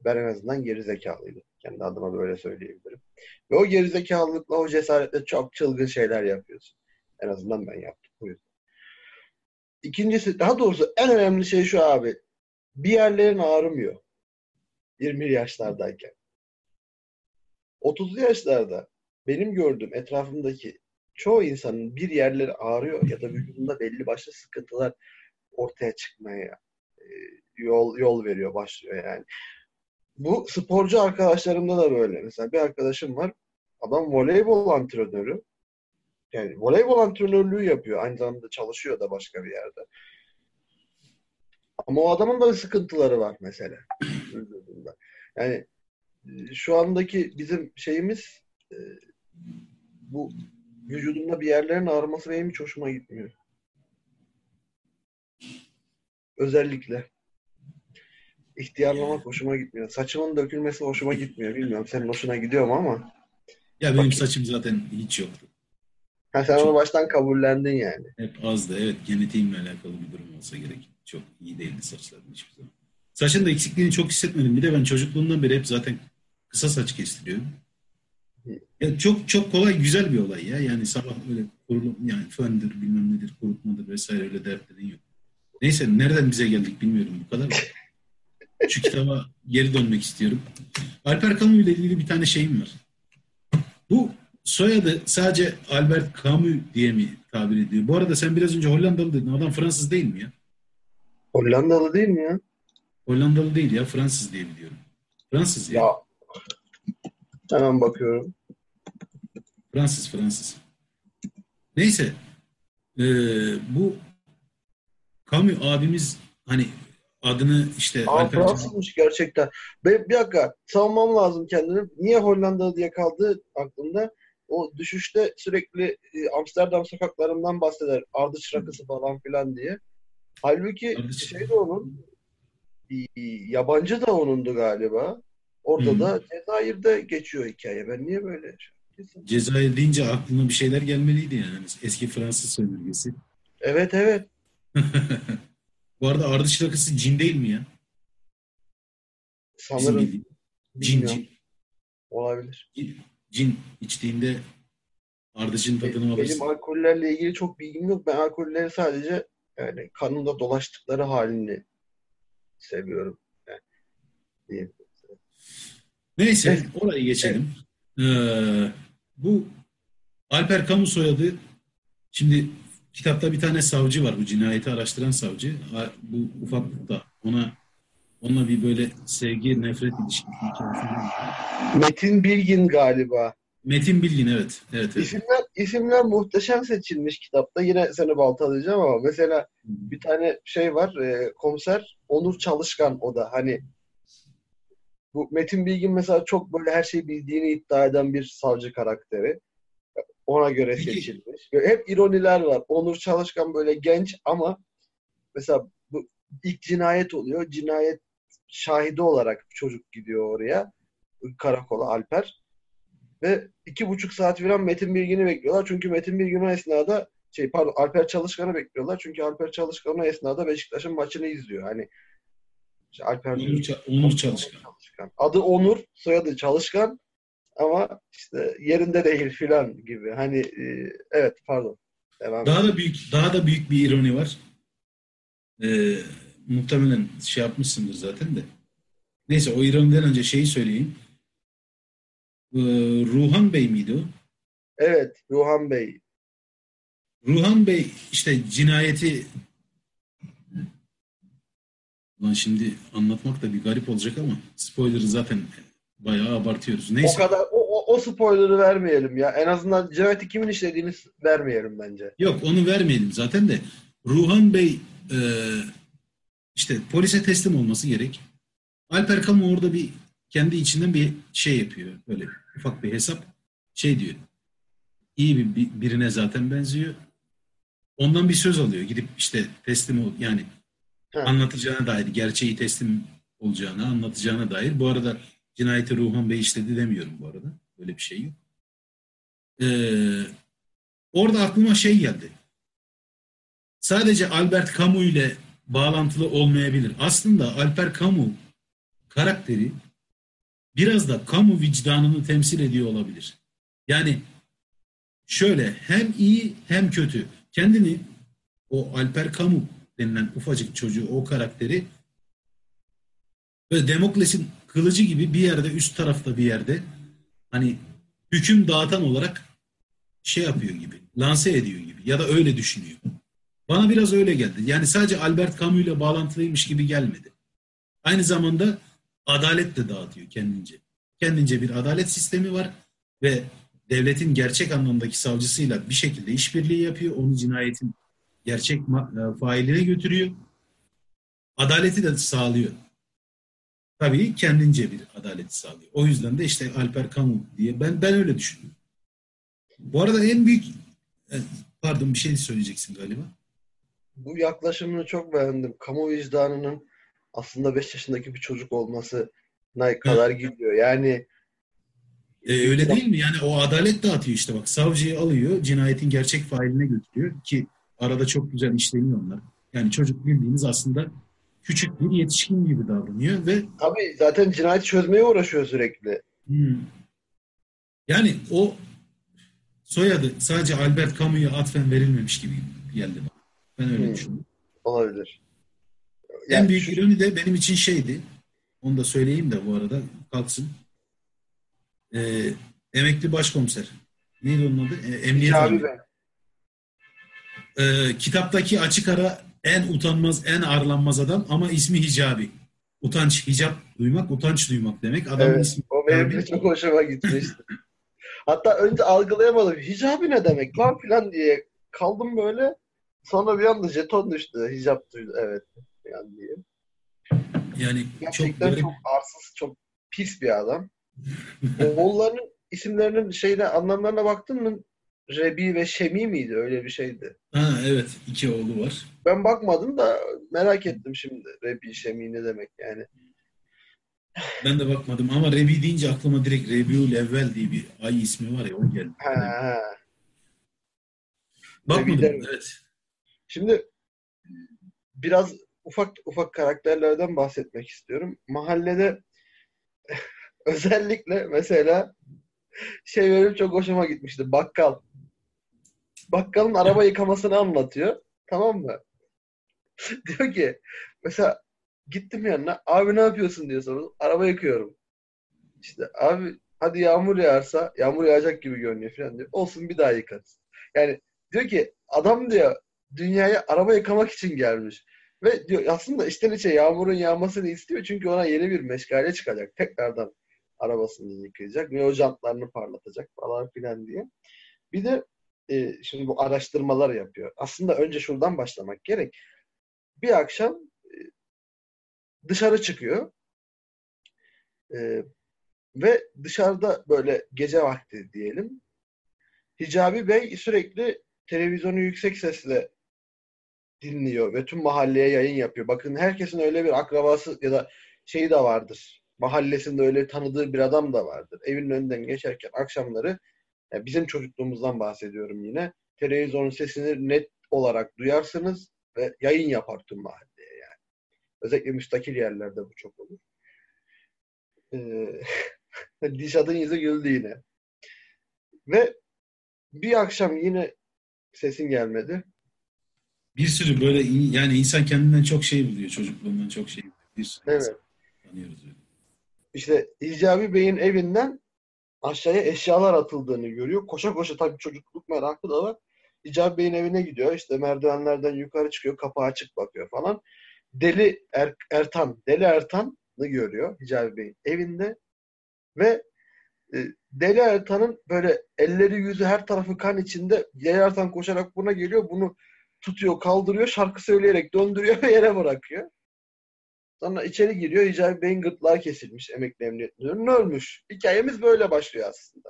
Ben en azından geri zekalıydım. Kendi adıma böyle söyleyebilirim. Ve o geri zekalılıkla, o cesaretle çok çılgın şeyler yapıyorsun. En azından ben yaptım. Bu yüzden. İkincisi, daha doğrusu en önemli şey şu abi. Bir yerlerin ağrımıyor. 20 yaşlardayken. 30'lu yaşlarda benim gördüğüm etrafımdaki çoğu insanın bir yerleri ağrıyor ya da vücudunda belli başlı sıkıntılar ortaya çıkmaya e, yol yol veriyor, başlıyor yani. Bu sporcu arkadaşlarımda da böyle. Mesela bir arkadaşım var. Adam voleybol antrenörü. Yani voleybol antrenörlüğü yapıyor. Aynı zamanda çalışıyor da başka bir yerde. Ama o adamın da sıkıntıları var mesela. yani şu andaki bizim şeyimiz e, bu vücudumda bir yerlerin ağrıması benim hiç hoşuma gitmiyor. Özellikle. İhtiyarlamak hoşuma gitmiyor. Saçımın dökülmesi hoşuma gitmiyor. Bilmiyorum senin hoşuna gidiyor mu ama. Ya benim Bak, saçım zaten hiç yoktu. Ha, sen Çok, onu baştan kabullendin yani. Hep azdı. Evet genetiğimle alakalı bir durum olsa gerek. Çok iyi değildi saçlarım hiçbir zaman. Saçın da eksikliğini çok hissetmedim. Bir de ben çocukluğumdan beri hep zaten kısa saç kestiriyorum. Ya çok çok kolay güzel bir olay ya. Yani sabah öyle kurulum yani föndür bilmem nedir kurutmadır vesaire öyle dertlerin yok. Neyse nereden bize geldik bilmiyorum bu kadar. Şu kitaba geri dönmek istiyorum. Alper Camus ile ilgili bir tane şeyim var. Bu soyadı sadece Albert Camus diye mi tabir ediyor? Bu arada sen biraz önce Hollandalı dedin. Adam Fransız değil mi ya? Hollandalı değil mi ya? Hollandalı değil ya. Fransız diye biliyorum. Fransız ya. ya. Hemen bakıyorum. Fransız, Fransız. Neyse. Ee, bu Camus abimiz hani adını işte Aa, Fransızmış gerçekten. Bir, bir dakika savunmam lazım kendini. Niye Hollanda diye kaldı aklımda? O düşüşte sürekli e, Amsterdam sokaklarından bahseder. Ardıç rakısı falan filan diye. Halbuki şey de onun yabancı da onundu galiba. Orada Hı. da Cezayir'de geçiyor hikaye. Ben niye böyle Cezayir deyince aklına bir şeyler gelmeliydi yani. Eski Fransız sömürgesi. Evet evet. Bu arada ardıç rakısı cin değil mi ya? Sanırım. Cin, cin. Olabilir. Cin, cin içtiğinde ardıcın tadını alırsın. Benim alkollerle ilgili çok bilgim yok. Ben alkolleri sadece yani kanında dolaştıkları halini seviyorum. Yani, diyeyim. Neyse Evet. orayı geçelim. Ee, bu Alper Kamu soyadı şimdi kitapta bir tane savcı var bu cinayeti araştıran savcı. Bu ufaklıkta ona onunla bir böyle sevgi nefret ilişkisi. Metin Bilgin galiba. Metin Bilgin evet. Evet, evet. İsimler, isimler muhteşem seçilmiş kitapta. Yine seni baltalayacağım ama mesela bir tane şey var. e, komiser Onur Çalışkan o da. Hani bu Metin Bilgin mesela çok böyle her şeyi bildiğini iddia eden bir savcı karakteri. Ona göre seçilmiş. Hep ironiler var. Onur Çalışkan böyle genç ama mesela bu ilk cinayet oluyor. Cinayet şahidi olarak çocuk gidiyor oraya. Karakola Alper. Ve iki buçuk saat falan Metin Bilgin'i bekliyorlar. Çünkü Metin Bilgin o esnada şey pardon Alper Çalışkan'ı bekliyorlar. Çünkü Alper Çalışkan o esnada Beşiktaş'ın maçını izliyor. Hani işte Alper Onur, Onur Çalışkan. Çalışkan. Adı Onur, soyadı Çalışkan ama işte yerinde değil filan gibi. Hani e, evet pardon. Devam Daha da büyük daha da büyük bir ironi var. Ee, muhtemelen şey yapmışsındır zaten de. Neyse o ironiden önce şeyi söyleyeyim. Ee, Ruhan Bey miydi o? Evet Ruhan Bey. Ruhan Bey işte cinayeti Ulan şimdi anlatmak da bir garip olacak ama spoiler'ı zaten bayağı abartıyoruz. O Neyse. kadar o, o, o spoiler'ı vermeyelim ya. En azından cinayeti kimin işlediğini vermeyelim bence. Yok onu vermeyelim zaten de. Ruhan Bey e, işte polise teslim olması gerek. Alper Kamu orada bir kendi içinden bir şey yapıyor. Böyle ufak bir hesap. Şey diyor. İyi bir, bir- birine zaten benziyor. Ondan bir söz alıyor. Gidip işte teslim ol yani Ha. anlatacağına dair, gerçeği teslim olacağına, anlatacağına dair. Bu arada cinayeti Ruhan Bey işledi demiyorum bu arada. Böyle bir şey yok. Ee, orada aklıma şey geldi. Sadece Albert Camus ile bağlantılı olmayabilir. Aslında Albert Camus karakteri biraz da kamu vicdanını temsil ediyor olabilir. Yani şöyle hem iyi hem kötü. Kendini o Alper Camus denilen ufacık çocuğu, o karakteri böyle Demokles'in kılıcı gibi bir yerde, üst tarafta bir yerde hani hüküm dağıtan olarak şey yapıyor gibi, lanse ediyor gibi ya da öyle düşünüyor. Bana biraz öyle geldi. Yani sadece Albert Camus ile bağlantılıymış gibi gelmedi. Aynı zamanda adalet de dağıtıyor kendince. Kendince bir adalet sistemi var ve devletin gerçek anlamdaki savcısıyla bir şekilde işbirliği yapıyor. Onu cinayetin gerçek e, failine götürüyor. Adaleti de sağlıyor. Tabii kendince bir adaleti sağlıyor. O yüzden de işte Alper Camus diye ben ben öyle düşünüyorum. Bu arada en büyük e, pardon bir şey söyleyeceksin galiba. Bu yaklaşımını çok beğendim. Kamu vicdanının aslında 5 yaşındaki bir çocuk olması ne kadar gidiyor. Yani E, öyle değil mi? Yani o adalet dağıtıyor işte bak. Savcıyı alıyor, cinayetin gerçek failine götürüyor ki arada çok güzel işleniyor onlar. Yani çocuk bildiğiniz aslında küçük bir yetişkin gibi davranıyor ve tabii zaten cinayet çözmeye uğraşıyor sürekli. hmm, yani o soyadı sadece Albert Camus'a atfen verilmemiş gibi geldi bana. Ben öyle Hmm. düşünüyorum. Olabilir. En Yani büyük şu- ironi de benim için şeydi. Onu da söyleyeyim de bu arada kalksın. Ee, emekli başkomiser. Neydi onun adı? Ee, Emniyet. Bey. Ee, kitaptaki açık ara en utanmaz, en arlanmaz adam ama ismi Hicabi. Utanç, hicap duymak, utanç duymak demek. Adamın Evet, ismi o benim de çok hoşuma gitmişti. Hatta önce algılayamadım. Hicabi ne demek lan filan diye kaldım böyle. Sonra bir anda jeton düştü. Hicap duydu. Evet. Yani diye. Yani çok Gerçekten garip. çok arsız, çok pis bir adam. Oğullarının isimlerinin şeyine anlamlarına baktın mı? Rebi ve Şemi miydi? Öyle bir şeydi. Ha, evet, iki oğlu var. Ben bakmadım da merak ettim şimdi. Rebi, Şemi ne demek yani. Ben de bakmadım ama Rebi deyince aklıma direkt Rebiul Evvel diye bir ay ismi var ya o geldi. Ha, ha. Bakmadım, Rebi'den- evet. Şimdi biraz ufak ufak karakterlerden bahsetmek istiyorum. Mahallede özellikle mesela şey benim çok hoşuma gitmişti. Bakkal. Bakkalın araba yıkamasını anlatıyor. Tamam mı? Diyor ki mesela Gittim yanına. Abi ne yapıyorsun diye sordum. Araba yıkıyorum. İşte abi hadi yağmur yağarsa yağmur yağacak gibi görünüyor falan diyor. Olsun bir daha yıkarız. Yani diyor ki adam diyor dünyaya araba yıkamak için gelmiş. Ve diyor aslında içten içe yağmurun yağmasını istiyor çünkü ona yeni bir meşgale çıkacak. Tekrardan arabasını yıkayacak ve o jantlarını parlatacak falan filan diye. Bir de e, şimdi bu araştırmalar yapıyor. Aslında önce şuradan başlamak gerek. Bir akşam e, dışarı çıkıyor. E, ve dışarıda böyle gece vakti diyelim. Hicabi Bey sürekli televizyonu yüksek sesle dinliyor ve tüm mahalleye yayın yapıyor. Bakın herkesin öyle bir akrabası ya da şeyi de vardır. Mahallesinde öyle tanıdığı bir adam da vardır. Evinin önünden geçerken akşamları yani bizim çocukluğumuzdan bahsediyorum yine. Televizyonun sesini net olarak duyarsınız ve yayın yapar tüm mahalleye yani. Özellikle müstakil yerlerde bu çok olur. Ee, Dişat'ın yüzü güldü yine. Ve bir akşam yine sesin gelmedi. Bir sürü böyle yani insan kendinden çok şey biliyor. Çocukluğundan çok şey biliyor. Bir sürü evet. tanıyoruz öyle. İşte İcabi Bey'in evinden aşağıya eşyalar atıldığını görüyor. Koşa koşa tabii çocukluk merakı da var. İcabi Bey'in evine gidiyor. İşte merdivenlerden yukarı çıkıyor. Kapı açık bakıyor falan. Deli er, Ertan, Deli Ertan'ı görüyor Hicabi Bey'in evinde. Ve e, Deli Ertan'ın böyle elleri yüzü her tarafı kan içinde Deli Ertan koşarak buna geliyor. Bunu tutuyor, kaldırıyor, şarkı söyleyerek döndürüyor ve yere bırakıyor. Sonra içeri giriyor. Hicabi Bey'in gırtlağı kesilmiş emekli emniyet müdürünün ölmüş. Hikayemiz böyle başlıyor aslında.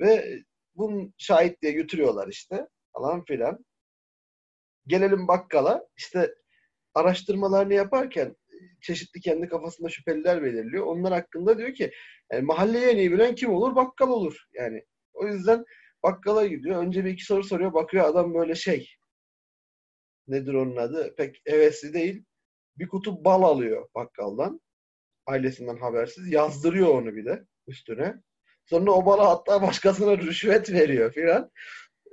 Ve bunun şahit diye götürüyorlar işte falan filan. Gelelim bakkala. İşte araştırmalarını yaparken çeşitli kendi kafasında şüpheliler belirliyor. Onlar hakkında diyor ki yani mahalleyi en iyi bilen kim olur? Bakkal olur. Yani o yüzden bakkala gidiyor. Önce bir iki soru soruyor. Bakıyor adam böyle şey nedir onun adı? Pek hevesli değil. Bir kutu bal alıyor bakkaldan. Ailesinden habersiz. Yazdırıyor onu bir de üstüne. Sonra o bala hatta başkasına rüşvet veriyor filan.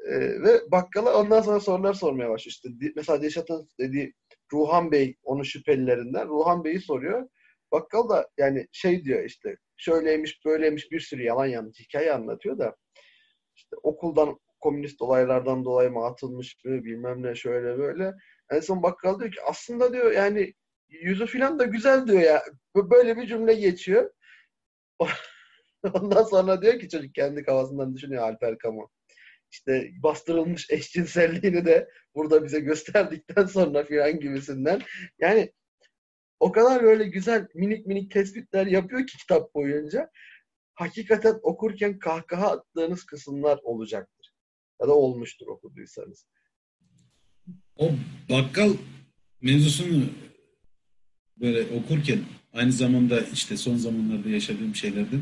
Ee, ve bakkala ondan sonra sorular sormaya başlıyor. İşte, mesela Deşat'ın dediği Ruhan Bey onun şüphelilerinden. Ruhan Bey'i soruyor. Bakkal da yani şey diyor işte şöyleymiş böyleymiş bir sürü yalan yanlış hikaye anlatıyor da işte okuldan komünist olaylardan dolayı mı atılmış mı bilmem ne şöyle böyle. En son bakkal diyor ki aslında diyor yani yüzü filan da güzel diyor ya. Böyle bir cümle geçiyor. Ondan sonra diyor ki çocuk kendi kafasından düşünüyor Alper Kamu. İşte bastırılmış eşcinselliğini de burada bize gösterdikten sonra filan gibisinden. Yani o kadar böyle güzel minik minik tespitler yapıyor ki kitap boyunca. Hakikaten okurken kahkaha attığınız kısımlar olacaktır. Ya da olmuştur okuduysanız. O bakkal mevzusunu böyle okurken aynı zamanda işte son zamanlarda yaşadığım şeylerden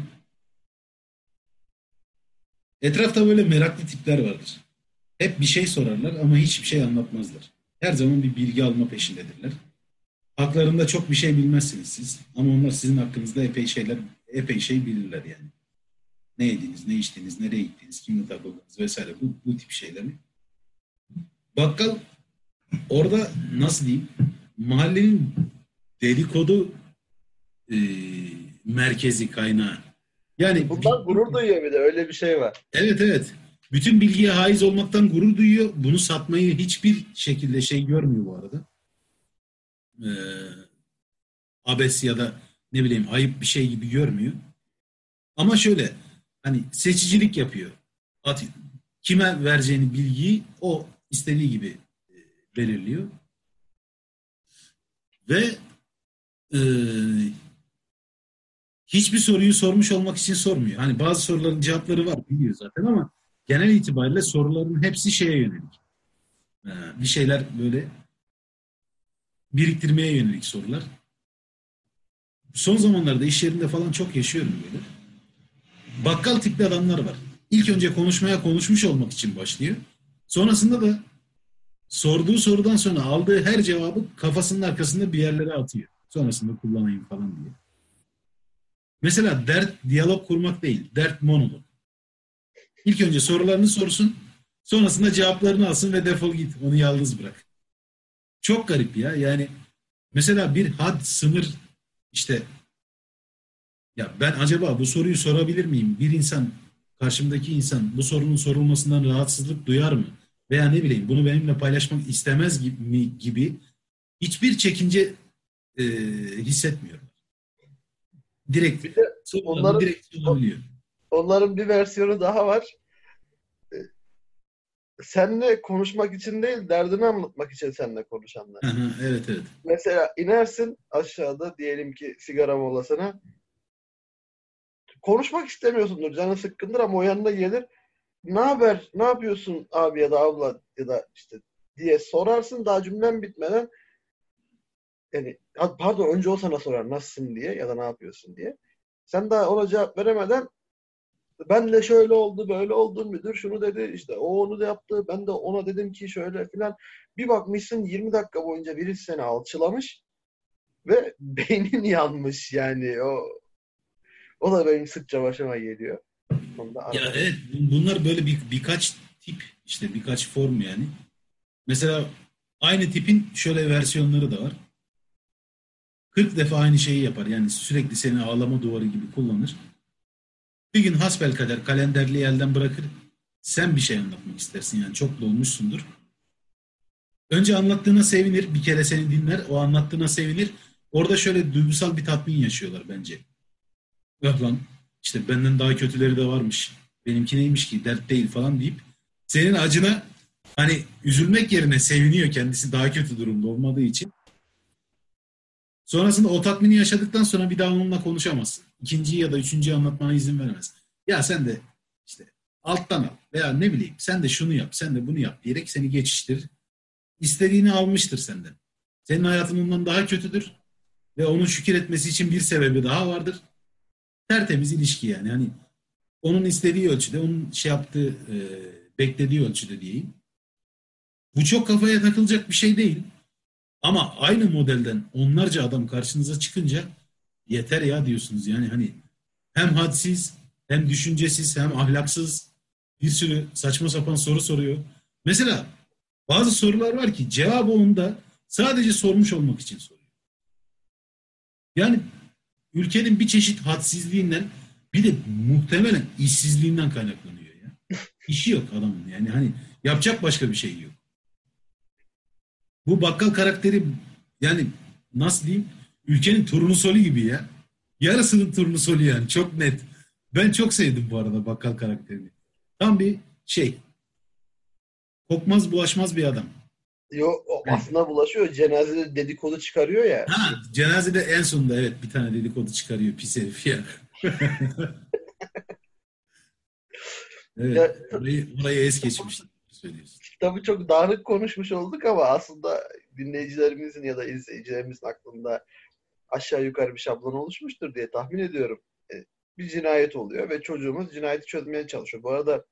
etrafta böyle meraklı tipler vardır. Hep bir şey sorarlar ama hiçbir şey anlatmazlar. Her zaman bir bilgi alma peşindedirler. Haklarında çok bir şey bilmezsiniz siz. Ama onlar sizin hakkınızda epey şeyler, epey şey bilirler yani. Ne yediniz, ne içtiniz, nereye gittiniz, kimle takıldınız vesaire bu, bu tip şeyleri. Bakkal orada nasıl diyeyim mahallenin dedikodu e, merkezi kaynağı. Yani bundan gurur duyuyor bir de öyle bir şey var. Evet evet. Bütün bilgiye haiz olmaktan gurur duyuyor. Bunu satmayı hiçbir şekilde şey görmüyor bu arada. Ee, abes ya da ne bileyim ayıp bir şey gibi görmüyor. Ama şöyle hani seçicilik yapıyor. At, kime vereceğini bilgiyi o istediği gibi e, belirliyor. Ve e, hiçbir soruyu sormuş olmak için sormuyor. Hani bazı soruların cevapları var biliyor zaten ama genel itibariyle soruların hepsi şeye yönelik. Ee, bir şeyler böyle biriktirmeye yönelik sorular. Son zamanlarda iş yerinde falan çok yaşıyorum böyle. Bakkal tipli adamlar var. İlk önce konuşmaya konuşmuş olmak için başlıyor. Sonrasında da sorduğu sorudan sonra aldığı her cevabı kafasının arkasında bir yerlere atıyor. Sonrasında kullanayım falan diye. Mesela dert diyalog kurmak değil, dert monolog. İlk önce sorularını sorsun, sonrasında cevaplarını alsın ve defol git. Onu yalnız bırak. Çok garip ya. Yani Mesela bir had, sınır işte ya ben acaba bu soruyu sorabilir miyim? Bir insan, karşımdaki insan bu sorunun sorulmasından rahatsızlık duyar mı? Veya ne bileyim bunu benimle paylaşmak istemez gibi, gibi hiçbir çekince e, hissetmiyorum. Direkt, Bir de onların, direkt sorulabiliyor. Onların bir versiyonu daha var. E, Seninle konuşmak için değil, derdini anlatmak için seninle konuşanlar. Evet evet. Mesela inersin aşağıda diyelim ki sigara molasına. Konuşmak istemiyorsundur, canın sıkkındır ama o yanına gelir. Ne haber, ne yapıyorsun abi ya da abla ya da işte diye sorarsın. Daha cümlen bitmeden yani pardon önce o sana sorar nasılsın diye ya da ne yapıyorsun diye. Sen daha ona cevap veremeden ben de şöyle oldu böyle oldu müdür şunu dedi işte o onu da yaptı ben de ona dedim ki şöyle filan. Bir bakmışsın 20 dakika boyunca birisi seni alçılamış ve beynin yanmış yani. O o da benim sıkça başıma geliyor. Ya evet bunlar böyle bir, birkaç tip işte birkaç form yani. Mesela aynı tipin şöyle versiyonları da var. 40 defa aynı şeyi yapar. Yani sürekli seni ağlama duvarı gibi kullanır. Bir gün hasbelkader kalenderliği elden bırakır. Sen bir şey anlatmak istersin yani çok dolmuşsundur. Önce anlattığına sevinir. Bir kere seni dinler. O anlattığına sevinir. Orada şöyle duygusal bir tatmin yaşıyorlar bence. Yok lan işte benden daha kötüleri de varmış. Benimki neymiş ki dert değil falan deyip senin acına hani üzülmek yerine seviniyor kendisi daha kötü durumda olmadığı için. Sonrasında o tatmini yaşadıktan sonra bir daha onunla konuşamazsın. İkinciyi ya da üçüncüyü anlatmana izin vermez. Ya sen de işte alttan al veya ne bileyim sen de şunu yap, sen de bunu yap diyerek seni geçiştirir. İstediğini almıştır senden. Senin hayatın ondan daha kötüdür ve onun şükür etmesi için bir sebebi daha vardır. Tertemiz ilişki yani. Hani onun istediği ölçüde, onun şey yaptığı, e, beklediği ölçüde diyeyim. Bu çok kafaya takılacak bir şey değil. Ama aynı modelden onlarca adam karşınıza çıkınca yeter ya diyorsunuz. Yani hani hem hadsiz, hem düşüncesiz, hem ahlaksız bir sürü saçma sapan soru soruyor. Mesela bazı sorular var ki cevabı onda sadece sormuş olmak için soruyor. Yani ülkenin bir çeşit hadsizliğinden bir de muhtemelen işsizliğinden kaynaklanıyor ya. İşi yok adamın yani hani yapacak başka bir şey yok. Bu bakkal karakteri yani nasıl diyeyim ülkenin turnusoli gibi ya. Yarısının turnusoli yani çok net. Ben çok sevdim bu arada bakkal karakterini. Tam bir şey. Kokmaz bulaşmaz bir adam. Yo, aslında bulaşıyor. Cenazede dedikodu çıkarıyor ya. Ha, cenazede en sonunda evet bir tane dedikodu çıkarıyor pis herif ya. evet, Ya- orayı, orayı es geçmiştim. Tabii çok dağınık konuşmuş olduk ama aslında dinleyicilerimizin ya da izleyicilerimizin aklında aşağı yukarı bir şablon oluşmuştur diye tahmin ediyorum. E, Bir cinayet oluyor ve çocuğumuz cinayeti çözmeye çalışıyor. Bu arada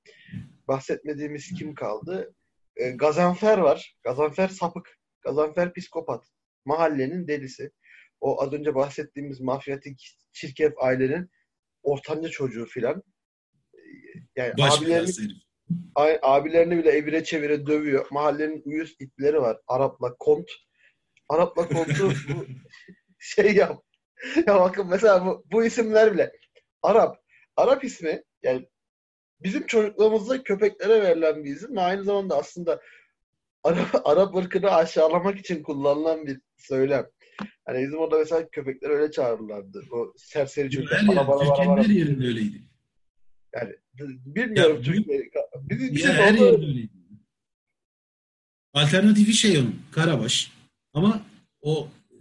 bahsetmediğimiz kim kaldı? E, Gazanfer var. Gazanfer sapık. Gazanfer psikopat. Mahallenin delisi. O az önce bahsettiğimiz mafyatik çirkef ailenin ortanca çocuğu filan. E, Yani Baş abilerini. Ay- abilerini bile evire çevire dövüyor. Mahallenin uyuz itleri var. Arap'la kont. Arap'la kontu bu şey yap. Ya bakın mesela bu, bu isimler bile. Arap. Arap ismi yani bizim çocukluğumuzda köpeklere verilen bir isim ve aynı zamanda aslında Arap, Arap ırkını aşağılamak için kullanılan bir söylem. Hani bizim orada mesela köpekler öyle çağırırlardı. O serseri Her çocuklar. yer, bana bana Türkiye'nin her yerinde öyleydi. Yani bilmiyorum Ya, Türkiye. Bizim, Ya, her orada- yerde öyleydi. Alternatifi şey onun, Karabaş. Ama o e,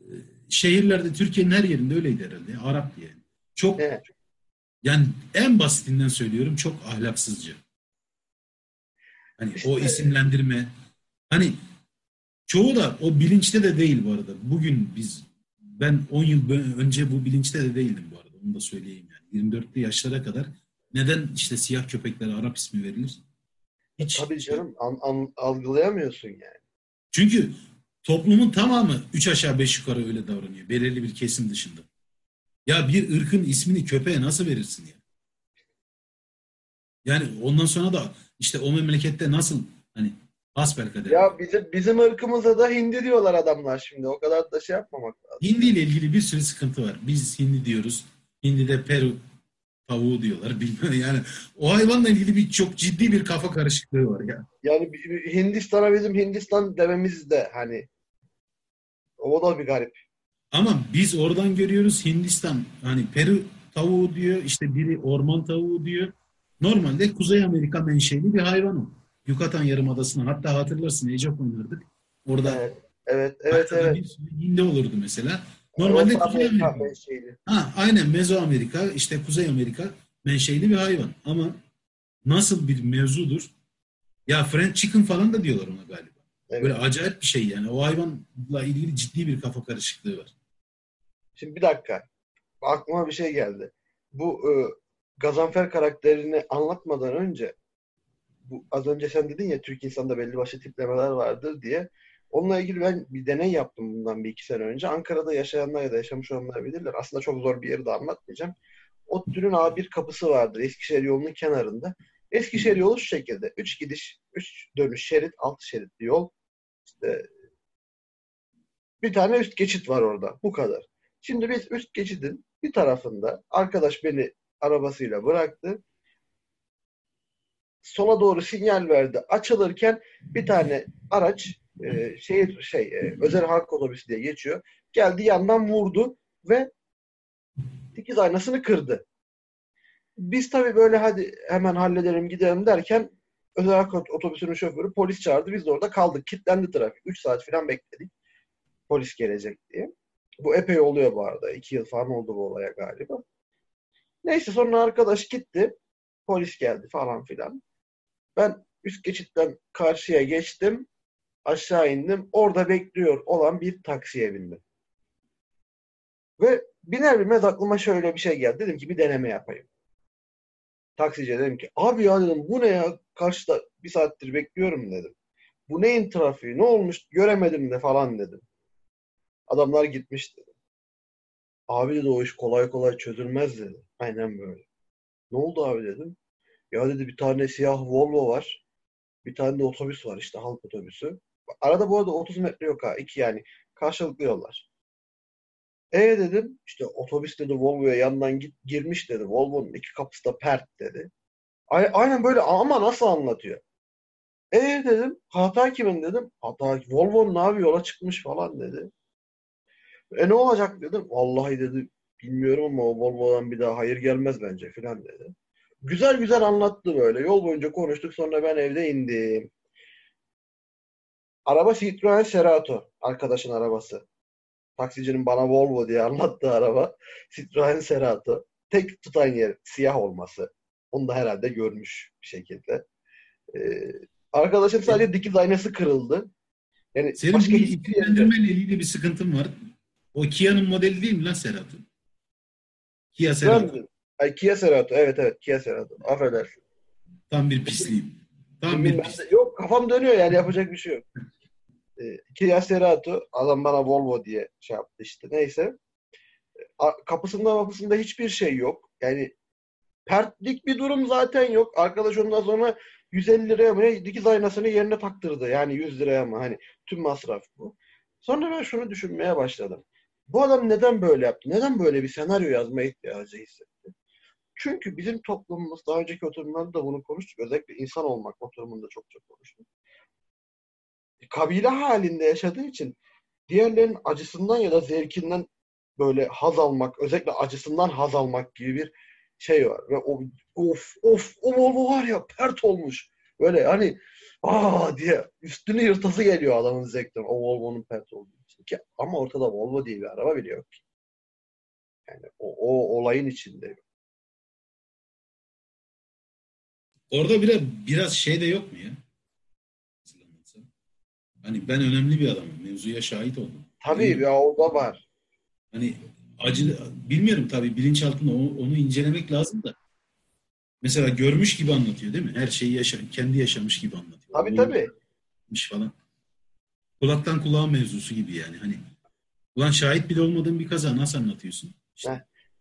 şehirlerde Türkiye'nin her yerinde öyleydi herhalde. Arap diye. Çok Evet. Yani en basitinden söylüyorum çok ahlaksızca. Hani o İşte- isimlendirme. Hani çoğu da o bilinçte de değil bu arada. Bugün biz ben 10 yıl önce bu bilinçte de değildim bu arada. Onu da söyleyeyim yani. 24'lü yaşlara kadar neden işte siyah köpeklere Arap ismi verilir? Hiç. Tabii canım an- an- algılayamıyorsun yani. Çünkü toplumun tamamı üç aşağı beş yukarı öyle davranıyor. Belirli bir kesim dışında. Ya bir ırkın ismini köpeğe nasıl verirsin ya? Yani ondan sonra da işte o memlekette nasıl hani Hasbelkader. Ya bizim, bizim ırkımıza da hindi diyorlar adamlar şimdi. O kadar da şey yapmamak lazım. Hindi ile ilgili bir sürü sıkıntı var. Biz hindi diyoruz. Hindi de Peru tavuğu diyorlar. Bilmiyorum yani. O hayvanla ilgili bir çok ciddi bir kafa karışıklığı var ya. Yani Hindistan'a bizim Hindistan dememiz de hani o da bir garip. Ama biz oradan görüyoruz Hindistan hani Peru tavuğu diyor işte biri orman tavuğu diyor. Normalde Kuzey Amerika menşeli bir hayvan o. Yucatan Yarımadası'na hatta hatırlarsın of oynardık. Orada Evet, evet, evet. evet. bir hindi olurdu mesela. Normalde Orta Kuzey Amerika Amerika. menşeli. Ha, aynen Mezoamerika işte Kuzey Amerika menşeli bir hayvan. Ama nasıl bir mevzudur? Ya French chicken falan da diyorlar ona galiba. Evet. Böyle acayip bir şey yani. O hayvanla ilgili ciddi bir kafa karışıklığı var. Şimdi bir dakika. Aklıma bir şey geldi. Bu e, Gazanfer karakterini anlatmadan önce bu az önce sen dedin ya Türk insanda belli başlı tiplemeler vardır diye. Onunla ilgili ben bir deney yaptım bundan bir iki sene önce. Ankara'da yaşayanlar ya da yaşamış olanlar bilirler. Aslında çok zor bir yeri de anlatmayacağım. ODTÜ'nün A1 kapısı vardır Eskişehir yolunun kenarında. Eskişehir yolu şu şekilde. Üç gidiş, üç dönüş şerit, altı şeritli yol. İşte bir tane üst geçit var orada. Bu kadar. Şimdi biz üst geçidin bir tarafında arkadaş beni arabasıyla bıraktı. Sola doğru sinyal verdi. Açılırken bir tane araç e, şey şey e, özel halk otobüsü diye geçiyor. Geldi yandan vurdu ve dikiz aynasını kırdı. Biz tabii böyle hadi hemen halledelim gidelim derken özel halk otobüsünün şoförü polis çağırdı. Biz de orada kaldık. Kilitlendi trafik. 3 saat falan bekledik. Polis gelecek diye. Bu epey oluyor bu arada. İki yıl falan oldu bu olaya galiba. Neyse sonra arkadaş gitti. Polis geldi falan filan. Ben üst geçitten karşıya geçtim. Aşağı indim. Orada bekliyor olan bir taksiye bindim. Ve biner bilmez aklıma şöyle bir şey geldi. Dedim ki bir deneme yapayım. Taksiciye dedim ki abi ya dedim bu ne ya? Karşıda bir saattir bekliyorum dedim. Bu neyin trafiği? Ne olmuş? Göremedim de falan dedim. Adamlar gitmiş dedi. Abi dedi o iş kolay kolay çözülmez dedi. Aynen böyle. Ne oldu abi dedim. Ya dedi bir tane siyah Volvo var. Bir tane de otobüs var işte halk otobüsü. Arada bu arada 30 metre yok ha. iki yani. Karşılıklı yollar. E dedim işte otobüs dedi Volvo'ya yandan git, girmiş dedi. Volvo'nun iki kapısı da pert dedi. Aynen böyle ama nasıl anlatıyor? E dedim hata kimin dedim. Hata Volvo'nun abi yola çıkmış falan dedi. E ne olacak dedim. Vallahi dedi bilmiyorum ama o Volvo'dan bir daha hayır gelmez bence filan dedi. Güzel güzel anlattı böyle. Yol boyunca konuştuk sonra ben evde indim. Araba Citroen Cerato. Arkadaşın arabası. Taksicinin bana Volvo diye anlattığı araba. Citroen Cerato. Tek tutan yer siyah olması. Onu da herhalde görmüş bir şekilde. Ee, arkadaşın sadece dikiz aynası kırıldı. Yani Senin başka bir hiçbir ilgili bir sıkıntın var. O Kia'nın modeli değil mi lan Serhat'ın? Kia Serhat. Ben- Ay, Kia Cerato. Evet evet Kia Cerato. Affedersin. Tam bir pisliğim. Tam bir pisliğim. de- yok kafam dönüyor yani yapacak bir şey yok. Ee, Kia Cerato adam bana Volvo diye şey yaptı işte neyse. A- Kapısında kapısında hiçbir şey yok. Yani pertlik bir durum zaten yok. Arkadaş ondan sonra 150 liraya mı ne dikiz aynasını yerine taktırdı. Yani 100 liraya mı hani tüm masraf bu. Sonra ben şunu düşünmeye başladım. Bu adam neden böyle yaptı? Neden böyle bir senaryo yazmaya ihtiyacı hissetti? Çünkü bizim toplumumuz daha önceki oturumlarda da bunu konuştuk. Özellikle insan olmak oturumunda çok çok konuştuk. Kabile halinde yaşadığı için diğerlerinin acısından ya da zevkinden böyle haz almak, özellikle acısından haz almak gibi bir şey var. Ve o of of o Volvo var ya pert olmuş. Böyle hani aa diye üstünü yırtası geliyor adamın zevkten o Volvo'nun pert olduğu. Ki, ama ortada Volvo diye bir araba bile yok ki. Yani o, o olayın içinde. Orada biraz, biraz şey de yok mu ya? Hani ben önemli bir adamım. Mevzuya şahit oldum. Tabii Hani- ya o da var. Hani acı bilmiyorum tabii bilinçaltında onu, onu incelemek lazım da. Mesela görmüş gibi anlatıyor değil mi? Her şeyi yaşa, kendi yaşamış gibi anlatıyor. Tabii O tabii. falan. Kulaktan kulağa mevzusu gibi yani. Hani ulan şahit bile olmadığın bir kaza nasıl anlatıyorsun? İşte Heh,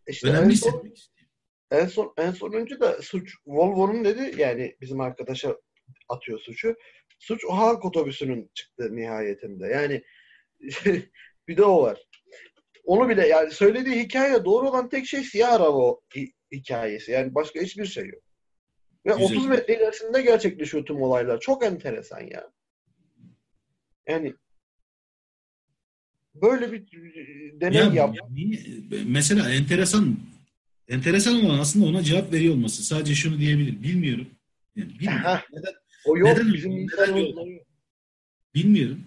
İşte en önemli son, hissetmek istiyor. en son en sonuncu da suç Volvo'nun dedi yani bizim arkadaşa atıyor suçu. Suç o halk otobüsünün çıktığı nihayetinde. Yani bir de o var. Onu bile yani söylediği hikaye doğru olan tek şey siyah araba hikayesi. Yani başka hiçbir şey yok. Ve Güzel. 30 metre ilerisinde gerçekleşiyor tüm olaylar. Çok enteresan ya. Yani böyle bir deney ya, yap. Yani, mesela enteresan enteresan olan aslında ona cevap veriyor olması. Sadece şunu diyebilir. Bilmiyorum. Yani bilmiyorum. neden, o yok. Neden, bizim neden yok? Bilmiyorum.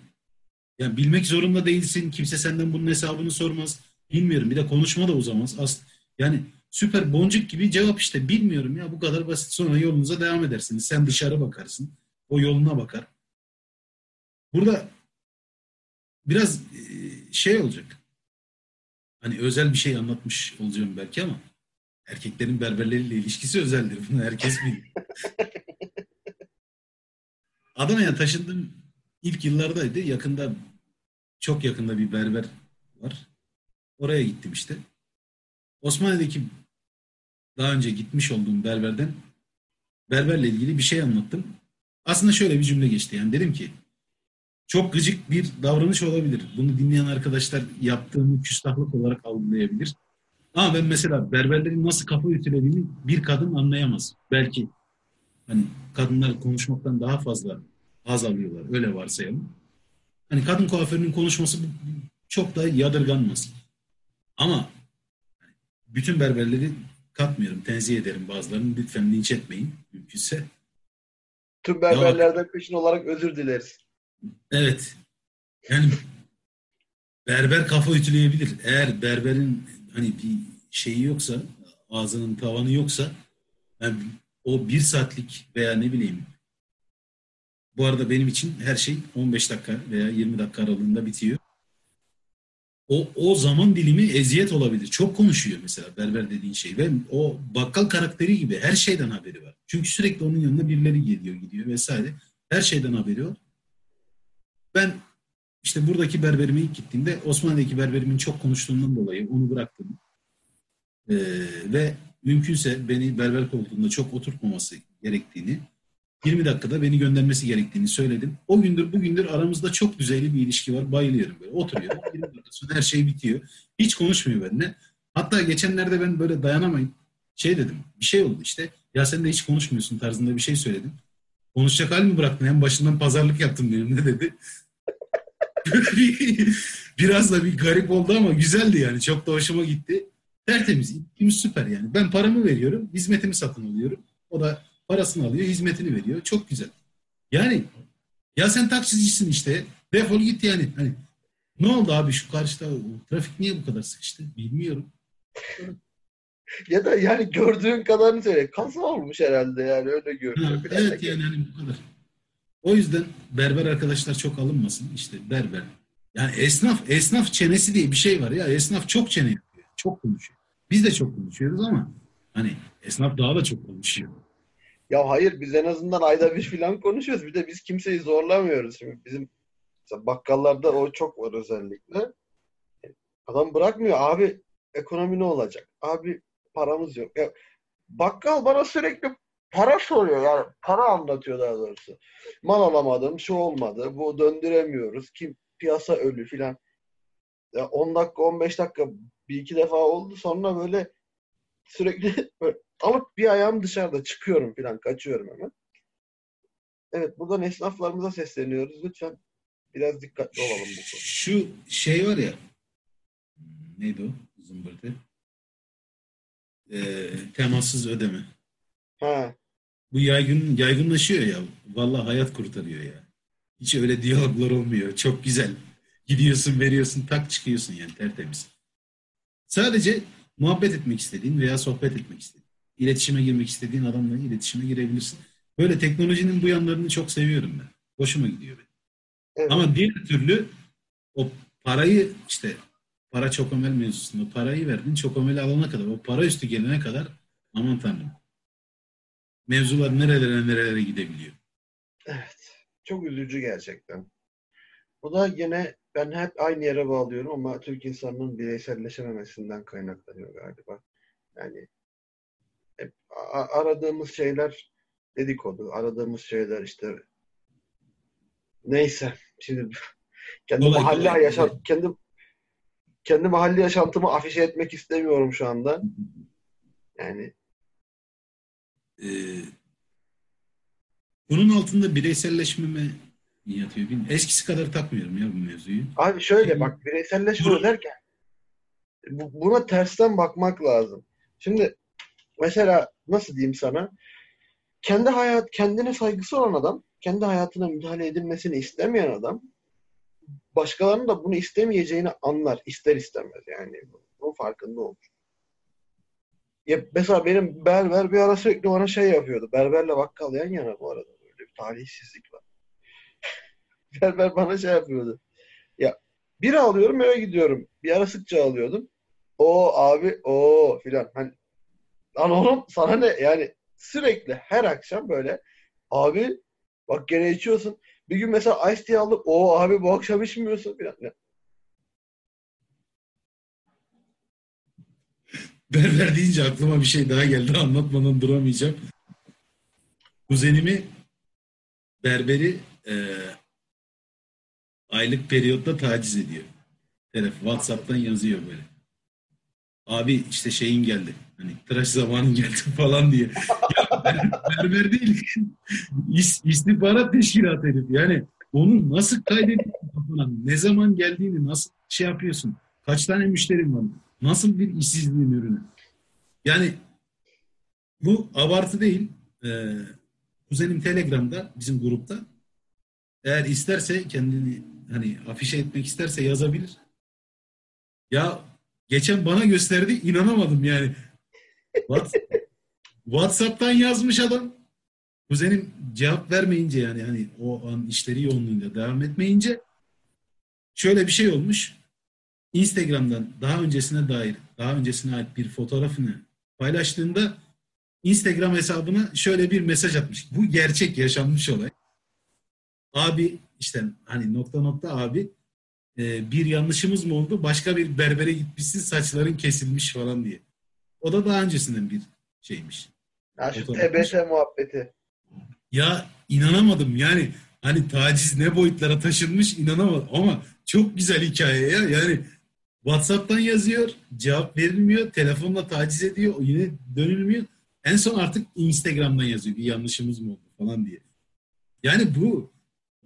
Yani bilmek zorunda değilsin. Kimse senden bunun hesabını sormaz. Bilmiyorum. Bir de konuşma da uzamaz. As yani süper boncuk gibi cevap işte. Bilmiyorum ya bu kadar basit. Sonra yolunuza devam edersiniz. Sen dışarı bakarsın. O yoluna bakar. Burada biraz e, şey olacak. Hani özel bir şey anlatmış olacağım belki ama erkeklerin berberleriyle ilişkisi özeldir. Bunu herkes bilir. Adana'ya taşındım ilk yıllardaydı. Yakında çok yakında bir berber var. Oraya gittim işte. Osmanlı'daki daha önce gitmiş olduğum berberden berberle ilgili bir şey anlattım. Aslında şöyle bir cümle geçti. Yani dedim ki çok gıcık bir davranış olabilir. Bunu dinleyen arkadaşlar yaptığımı küstahlık olarak algılayabilir. Ama ben mesela berberlerin nasıl kafa ütülediğini bir kadın anlayamaz. Belki hani kadınlar konuşmaktan daha fazla haz alıyorlar. Öyle varsayalım. Hani kadın kuaförünün konuşması çok da yadırganmaz. Ama bütün berberleri katmıyorum. Tenzih ederim bazılarını. Lütfen linç etmeyin mümkünse. Tüm berberlerden peşin olarak özür dileriz. Evet. Yani berber kafa ütüleyebilir. Eğer berberin hani bir şeyi yoksa, ağzının tavanı yoksa yani o bir saatlik veya ne bileyim bu arada benim için her şey 15 dakika veya 20 dakika aralığında bitiyor. O, o zaman dilimi eziyet olabilir. Çok konuşuyor mesela berber dediğin şey. Ve o bakkal karakteri gibi her şeyden haberi var. Çünkü sürekli onun yanında birileri geliyor gidiyor vesaire. Her şeyden haberi var. Ben işte buradaki berberime ilk gittiğimde Osmanlı'daki berberimin çok konuştuğundan dolayı onu bıraktım. Ee, ve mümkünse beni berber koltuğunda çok oturtmaması gerektiğini 20 dakikada beni göndermesi gerektiğini söyledim. O gündür bugündür aramızda çok düzeyli bir ilişki var. Bayılıyorum böyle. Oturuyor. 20 dakika sonra her şey bitiyor. Hiç konuşmuyor benimle. Hatta geçenlerde ben böyle dayanamayın. Şey dedim. Bir şey oldu işte. Ya sen de hiç konuşmuyorsun tarzında bir şey söyledim. Konuşacak hal mi bıraktın? Hem başından pazarlık yaptım benimle dedi. Biraz da bir garip oldu ama güzeldi yani. Çok da hoşuma gitti. Tertemiz. İlgimiz süper yani. Ben paramı veriyorum. Hizmetimi satın alıyorum. O da Parasını alıyor, hizmetini veriyor. Çok güzel. Yani ya sen taksicisin işte. Defol git yani. Hani ne oldu abi şu karşıda trafik niye bu kadar sıkıştı? Bilmiyorum. ya da yani gördüğün kadarını söyle. Kaza olmuş herhalde yani öyle görünüyor. evet yani hani bu kadar. O yüzden berber arkadaşlar çok alınmasın. İşte berber. Yani esnaf, esnaf çenesi diye bir şey var ya. Esnaf çok çene yapıyor. Çok konuşuyor. Biz de çok konuşuyoruz ama hani esnaf daha da çok konuşuyor. Ya hayır biz en azından ayda bir falan konuşuyoruz. Bir de biz kimseyi zorlamıyoruz. Şimdi bizim bakkallarda o çok var özellikle. Adam bırakmıyor. Abi ekonomi ne olacak? Abi paramız yok. Ya, bakkal bana sürekli para soruyor. Yani para anlatıyor daha doğrusu. Mal alamadım, şu olmadı, bu döndüremiyoruz. Kim piyasa ölü filan. Ya 10 dakika, 15 dakika bir iki defa oldu. Sonra böyle sürekli böyle alıp bir ayağım dışarıda çıkıyorum falan kaçıyorum hemen. Evet buradan esnaflarımıza sesleniyoruz. Lütfen biraz dikkatli olalım bu konuda. Şu şey var ya neydi o zımbırtı? Ee, temassız ödeme. Ha. Bu yaygın yaygınlaşıyor ya. Vallahi hayat kurtarıyor ya. Hiç öyle diyaloglar olmuyor. Çok güzel. Gidiyorsun, veriyorsun, tak çıkıyorsun yani tertemiz. Sadece muhabbet etmek istediğin veya sohbet etmek istediğin, iletişime girmek istediğin adamla iletişime girebilirsin. Böyle teknolojinin bu yanlarını çok seviyorum ben. Hoşuma gidiyor benim. Evet. Ama diğer türlü o parayı işte para çok ömel mevzusunda parayı verdin çok ömeli alana kadar o para üstü gelene kadar aman tanrım mevzular nerelere nerelere gidebiliyor. Evet. Çok üzücü gerçekten. Bu da yine ben hep aynı yere bağlıyorum ama Türk insanının bireyselleşememesinden kaynaklanıyor galiba. Yani hep aradığımız şeyler dedikodu, aradığımız şeyler işte neyse. Şimdi kendi mahalle kolay, yaşam kolay. kendi kendi mahalle yaşantımı afişe etmek istemiyorum şu anda. Yani Ee, bunun altında bireyselleşme mi yatıyor bilmiyorum. Eskisi kadar takmıyorum ya bu mevzuyu. Abi şöyle bak bireyselleşme Dur. derken bu- buna tersten bakmak lazım. Şimdi mesela nasıl diyeyim sana? Kendi hayat kendine saygısı olan adam, kendi hayatına müdahale edilmesini istemeyen adam başkalarının da bunu istemeyeceğini anlar ister istemez yani. Bunun farkında olur. Ya mesela benim berber bir ara sürekli bana şey yapıyordu. Berberle bakkal yan yana bu arada. Böyle bir talihsizlik var. Berber bana şey yapıyordu. Ya bir alıyorum eve gidiyorum. Bir ara sıkça alıyordum. O abi o filan. Hani lan oğlum sana ne? Yani sürekli her akşam böyle abi bak gene içiyorsun. Bir gün mesela ice tea aldım. O abi bu akşam içmiyorsun filan. Berber deyince aklıma bir şey daha geldi. Anlatmadan duramayacağım. Kuzenimi berberi e, aylık periyotta taciz ediyor. Telef WhatsApp'tan yazıyor böyle. Abi işte şeyin geldi. Hani tıraş zamanın geldi falan diye. Ya ber- berber değil. İs, istihbarat teşkilatı herif. Yani onu nasıl kaydediyorsun? Ne zaman geldiğini nasıl şey yapıyorsun? Kaç tane müşterin var? Nasıl bir işsizliğin ürünü? Yani bu abartı değil. Ee, kuzenim Telegram'da bizim grupta eğer isterse kendini hani afişe etmek isterse yazabilir. Ya geçen bana gösterdi inanamadım yani. What? WhatsApp'tan yazmış adam. Kuzenim cevap vermeyince yani hani o an işleri yoğunluğunda devam etmeyince şöyle bir şey olmuş. Instagram'dan daha öncesine dair, daha öncesine ait bir fotoğrafını paylaştığında Instagram hesabına şöyle bir mesaj atmış. Bu gerçek yaşanmış olay. Abi işte hani nokta nokta abi e, bir yanlışımız mı oldu? Başka bir berbere gitmişsin saçların kesilmiş falan diye. O da daha öncesinden bir şeymiş. ya şu. TBT muhabbeti. Ya inanamadım yani hani taciz ne boyutlara taşınmış inanamadım ama çok güzel hikaye ya yani WhatsApp'tan yazıyor cevap verilmiyor telefonla taciz ediyor yine dönülmüyor en son artık Instagram'dan yazıyor bir yanlışımız mı oldu falan diye. Yani bu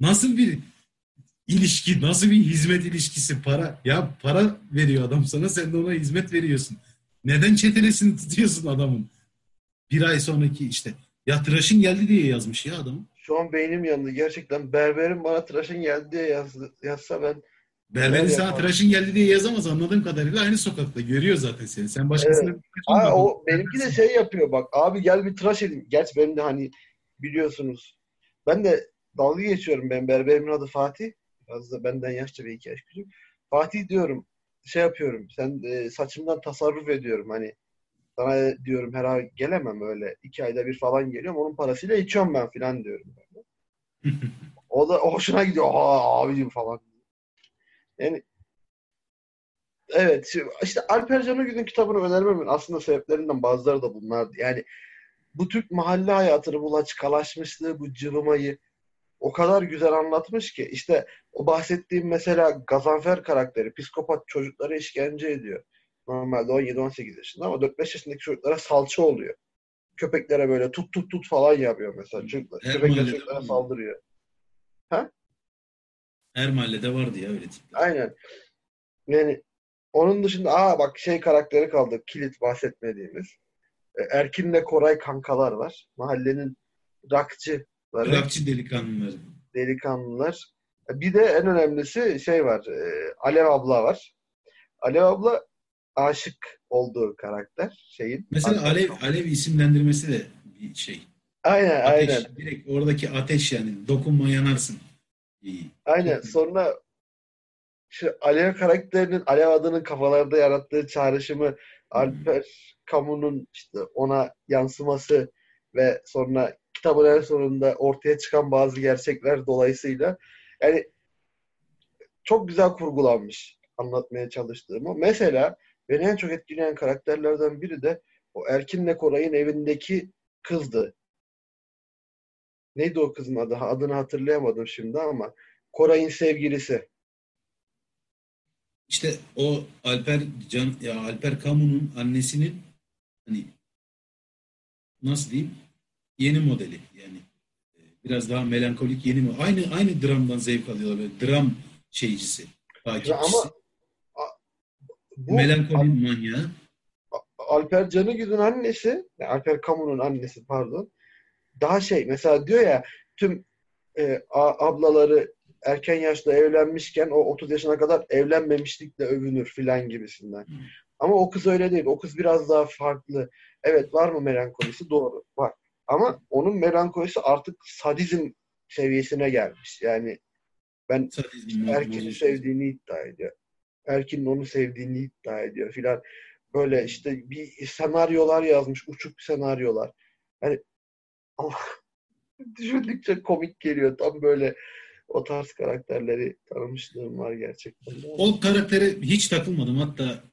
nasıl bir ilişki nasıl bir hizmet ilişkisi para ya para veriyor adam sana sen de ona hizmet veriyorsun. Neden çetelesini tutuyorsun adamın? Bir ay sonraki işte ya tıraşın geldi diye yazmış ya adam. Şu an beynim yandı. Gerçekten berberim bana tıraşın geldi diye yazsa ben Berberin Evet, sana tıraşın geldi diye yazamaz anladığım kadarıyla aynı sokakta görüyor zaten seni. Sen başkasına Evet. Aa, o benimki de şey yapıyor bak. Abi gel bir tıraş edeyim. Gerçi benim de hani biliyorsunuz. Ben de dalga geçiyorum. Ben berberimin adı Fatih. Biraz da benden yaşça bir iki yaş küçük. Fatih diyorum. Şey yapıyorum. Sen e, saçımdan tasarruf ediyorum. Hani sana diyorum her ay gelemem öyle. iki ayda bir falan geliyorum. Onun parasıyla içiyorum ben falan diyorum. O da hoşuna gidiyor. Aa abicim falan. Yani evet işte Alper Canogüz'ün kitabını önermemin aslında sebeplerinden bazıları da bunlardı. Yani bu Türk mahalle hayatını bu laçkalaşmışlığı, bu cıvımayı o kadar güzel anlatmış ki işte o bahsettiğim mesela Gazanfer karakteri psikopat çocuklara işkence ediyor. Normalde 17-18 yaşında ama 4-5 yaşındaki çocuklara salça oluyor. Köpeklere böyle tut tut tut falan yapıyor mesela. Çocuklar, köpekler çocuklara var mı? Her mahallede vardı ya öyle tipler. Aynen. Yani onun dışında aa bak şey karakteri kaldı. Kilit bahsetmediğimiz. E, Erkin'le Koray kankalar var. Mahallenin rakçıları, Rakçı delikanlıları. delikanlılar. E, Bir de en önemlisi şey var. e, Alev abla var. Alev abla aşık olduğu karakter şeyin. Mesela Alev, Alev isimlendirmesi de bir şey. Aynen Ateş. aynen. Direkt oradaki ateş yani. Dokunma yanarsın. İyi. Aynen. Sonra şu Alev karakterinin Alev adının kafalarda yarattığı çağrışımı Alper Camus'un işte ona yansıması ve sonra kitabın en sonunda ortaya çıkan bazı gerçekler dolayısıyla yani çok güzel kurgulanmış anlatmaya çalıştığımı. Mesela beni en çok etkileyen karakterlerden biri de o Erkin'le Koray'ın evindeki kızdı. Neydi o kızın adı? Adını hatırlayamadım şimdi ama Koray'ın sevgilisi. İşte o Alper Can ya Alper Kamu'nun annesinin hani nasıl diyeyim yeni modeli yani e, biraz daha melankolik yeni mi aynı aynı dramdan zevk alıyorlar böyle dram şeycisi takipçisi. Ama bu melankoli Al- manyağı. Alper Canıgül'ün annesi, yani Alper Kamu'nun annesi pardon. Daha şey mesela diyor ya tüm e, ablaları erken yaşta evlenmişken o 30 yaşına kadar evlenmemişlikle övünür filan gibisinden. Hmm. Ama o kız öyle değil. O kız biraz daha farklı. Evet var mı melankolisi? Doğru. Var. Ama onun melankolisi artık sadizm seviyesine gelmiş. Yani ben herkesi sevdiğini iddia ediyor. Erkin'in onu sevdiğini iddia ediyor filan. Böyle işte bir senaryolar yazmış. Uçuk senaryolar. Yani düşündükçe komik geliyor. Tam böyle o tarz karakterleri tanımışlığım var gerçekten. O karaktere hiç takılmadım hatta.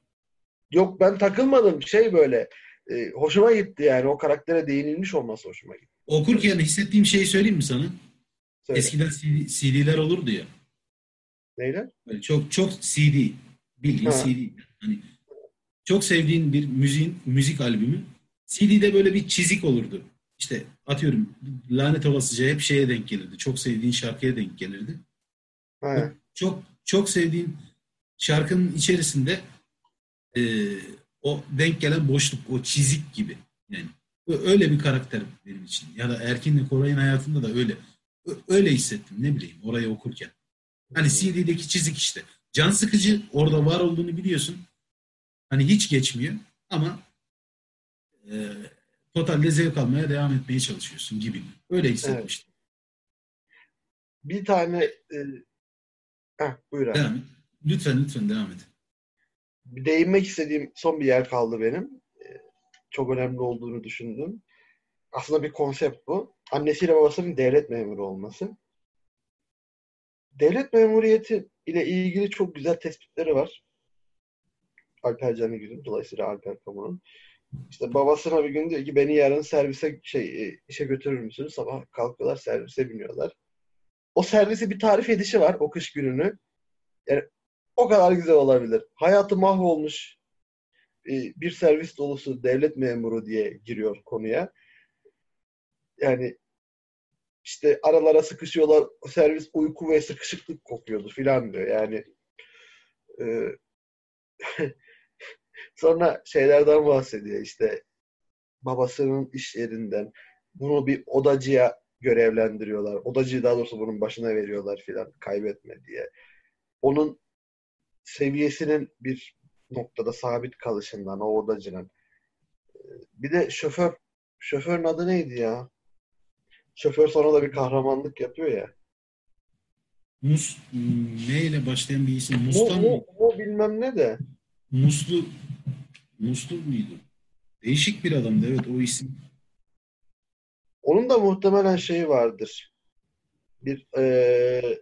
Yok ben takılmadım. Şey böyle e, hoşuma gitti yani. O karaktere değinilmiş olması hoşuma gitti. Okurken hissettiğim şeyi söyleyeyim mi sana? Söyle. Eskiden CD, CD'ler olurdu ya. Neyler? Böyle çok çok CD. Bildiğin ha. CD. Hani çok sevdiğin bir müziğin müzik albümü CD'de böyle bir çizik olurdu işte atıyorum lanet olasıca hep şeye denk gelirdi. Çok sevdiğin şarkıya denk gelirdi. Evet. Çok çok sevdiğin şarkının içerisinde e, o denk gelen boşluk, o çizik gibi. Yani öyle bir karakter benim için. Ya da Erkin'le Koray'ın hayatında da öyle. Öyle hissettim ne bileyim orayı okurken. Hani CD'deki çizik işte. Can sıkıcı orada var olduğunu biliyorsun. Hani hiç geçmiyor ama e, totalde zevk almaya devam etmeye çalışıyorsun gibi. Öyle hissetmiştim. Evet. Bir tane e, heh, buyur abi. Devam et. Lütfen lütfen devam et. Bir değinmek istediğim son bir yer kaldı benim. E, çok önemli olduğunu düşündüm. Aslında bir konsept bu. Annesiyle babasının devlet memuru olması. Devlet memuriyeti ile ilgili çok güzel tespitleri var. Alper Canigül'ün, dolayısıyla Alper Kamu'nun. İşte babasına bir gün diyor ki beni yarın servise şey e, işe götürür müsün? Sabah kalkıyorlar servise biniyorlar. O servisi bir tarif edişi var o kış gününü. Yani o kadar güzel olabilir. Hayatı mahvolmuş e, bir servis dolusu devlet memuru diye giriyor konuya. Yani işte aralara sıkışıyorlar. Servis uyku ve sıkışıklık kokuyordu filan diyor. Yani e, Sonra şeylerden bahsediyor işte babasının iş yerinden bunu bir odacıya görevlendiriyorlar. Odacıyı daha doğrusu bunun başına veriyorlar filan kaybetme diye. Onun seviyesinin bir noktada sabit kalışından o odacının. Bir de şoför şoförün adı neydi ya? Şoför sonra da bir kahramanlık yapıyor ya. Mus ne ile başlayan bir isim? Mustan mı? O bilmem ne de. Muslu Muslu muydu? Değişik bir adamdı evet o isim. Onun da muhtemelen şeyi vardır. Bir ee...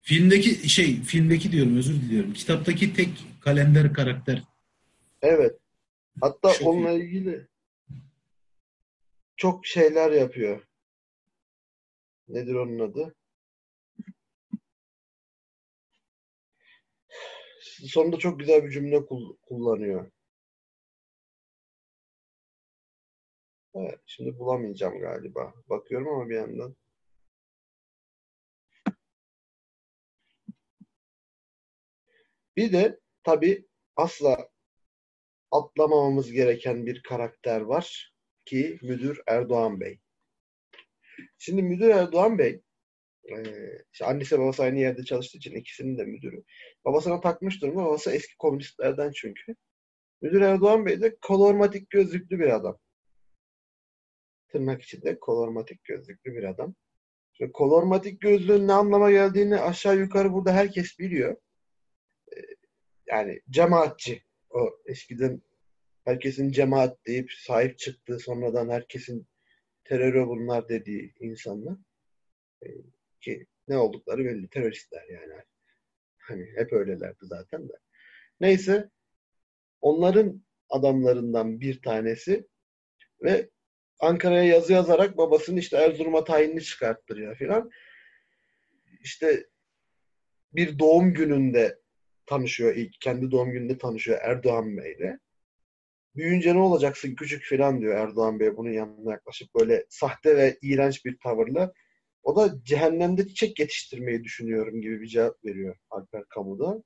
filmdeki şey filmdeki diyorum özür diliyorum. Kitaptaki tek kalender karakter. Evet. Hatta çok onunla ilgili çok şeyler yapıyor. Nedir onun adı? Sonunda çok güzel bir cümle kullanıyor. Evet, şimdi bulamayacağım galiba. Bakıyorum ama bir yandan. Bir de tabii asla atlamamamız gereken bir karakter var ki Müdür Erdoğan Bey. Şimdi Müdür Erdoğan Bey ee, işte annesi babası aynı yerde çalıştığı için ikisinin de müdürü. Babasına takmış durumda. Babası eski komünistlerden çünkü. Müdür Erdoğan Bey de kolormatik gözlüklü bir adam. Tırnak içinde kolormatik gözlüklü bir adam. Şimdi kolormatik gözlüğün ne anlama geldiğini aşağı yukarı burada herkes biliyor. Ee, yani cemaatçi. O eskiden herkesin cemaat deyip sahip çıktığı sonradan herkesin terörü bunlar dediği insanlar. Ee, ki ne oldukları belli. Teröristler yani. Hani hep öylelerdi zaten de. Neyse onların adamlarından bir tanesi ve Ankara'ya yazı yazarak babasının işte Erzurum'a tayinini çıkarttırıyor filan. İşte bir doğum gününde tanışıyor ilk. Kendi doğum gününde tanışıyor Erdoğan Bey'le. Büyüyünce ne olacaksın küçük filan diyor Erdoğan Bey bunun yanına yaklaşıp böyle sahte ve iğrenç bir tavırla. O da cehennemde çiçek yetiştirmeyi düşünüyorum gibi bir cevap veriyor Alper Kamu'da.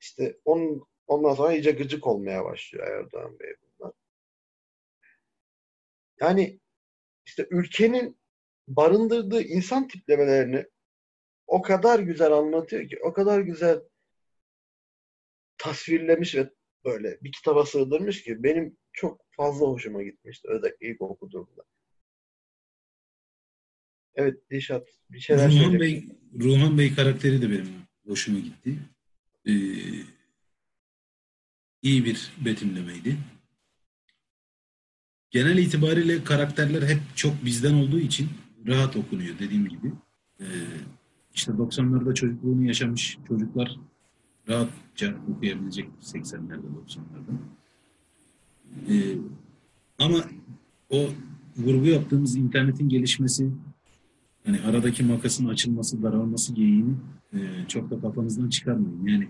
İşte onun, ondan sonra iyice gıcık olmaya başlıyor Erdoğan Bey bundan. Yani işte ülkenin barındırdığı insan tiplemelerini o kadar güzel anlatıyor ki, o kadar güzel tasvirlemiş ve böyle bir kitaba sığdırmış ki benim çok fazla hoşuma gitmişti özellikle ilk okuduğumda. Evet Dişat bir şeyler Ruhan söyle. Bey, Ruhan Bey karakteri de benim hoşuma gitti. Ee, iyi bir betimlemeydi. Genel itibariyle karakterler hep çok bizden olduğu için rahat okunuyor dediğim gibi. Ee, işte 90'larda çocukluğunu yaşamış çocuklar rahatça okuyabilecek 80'lerde 90'larda. Ee, ama o vurgu yaptığımız internetin gelişmesi yani aradaki makasın açılması, daralması geyiğini e, çok da kafanızdan çıkarmayın. Yani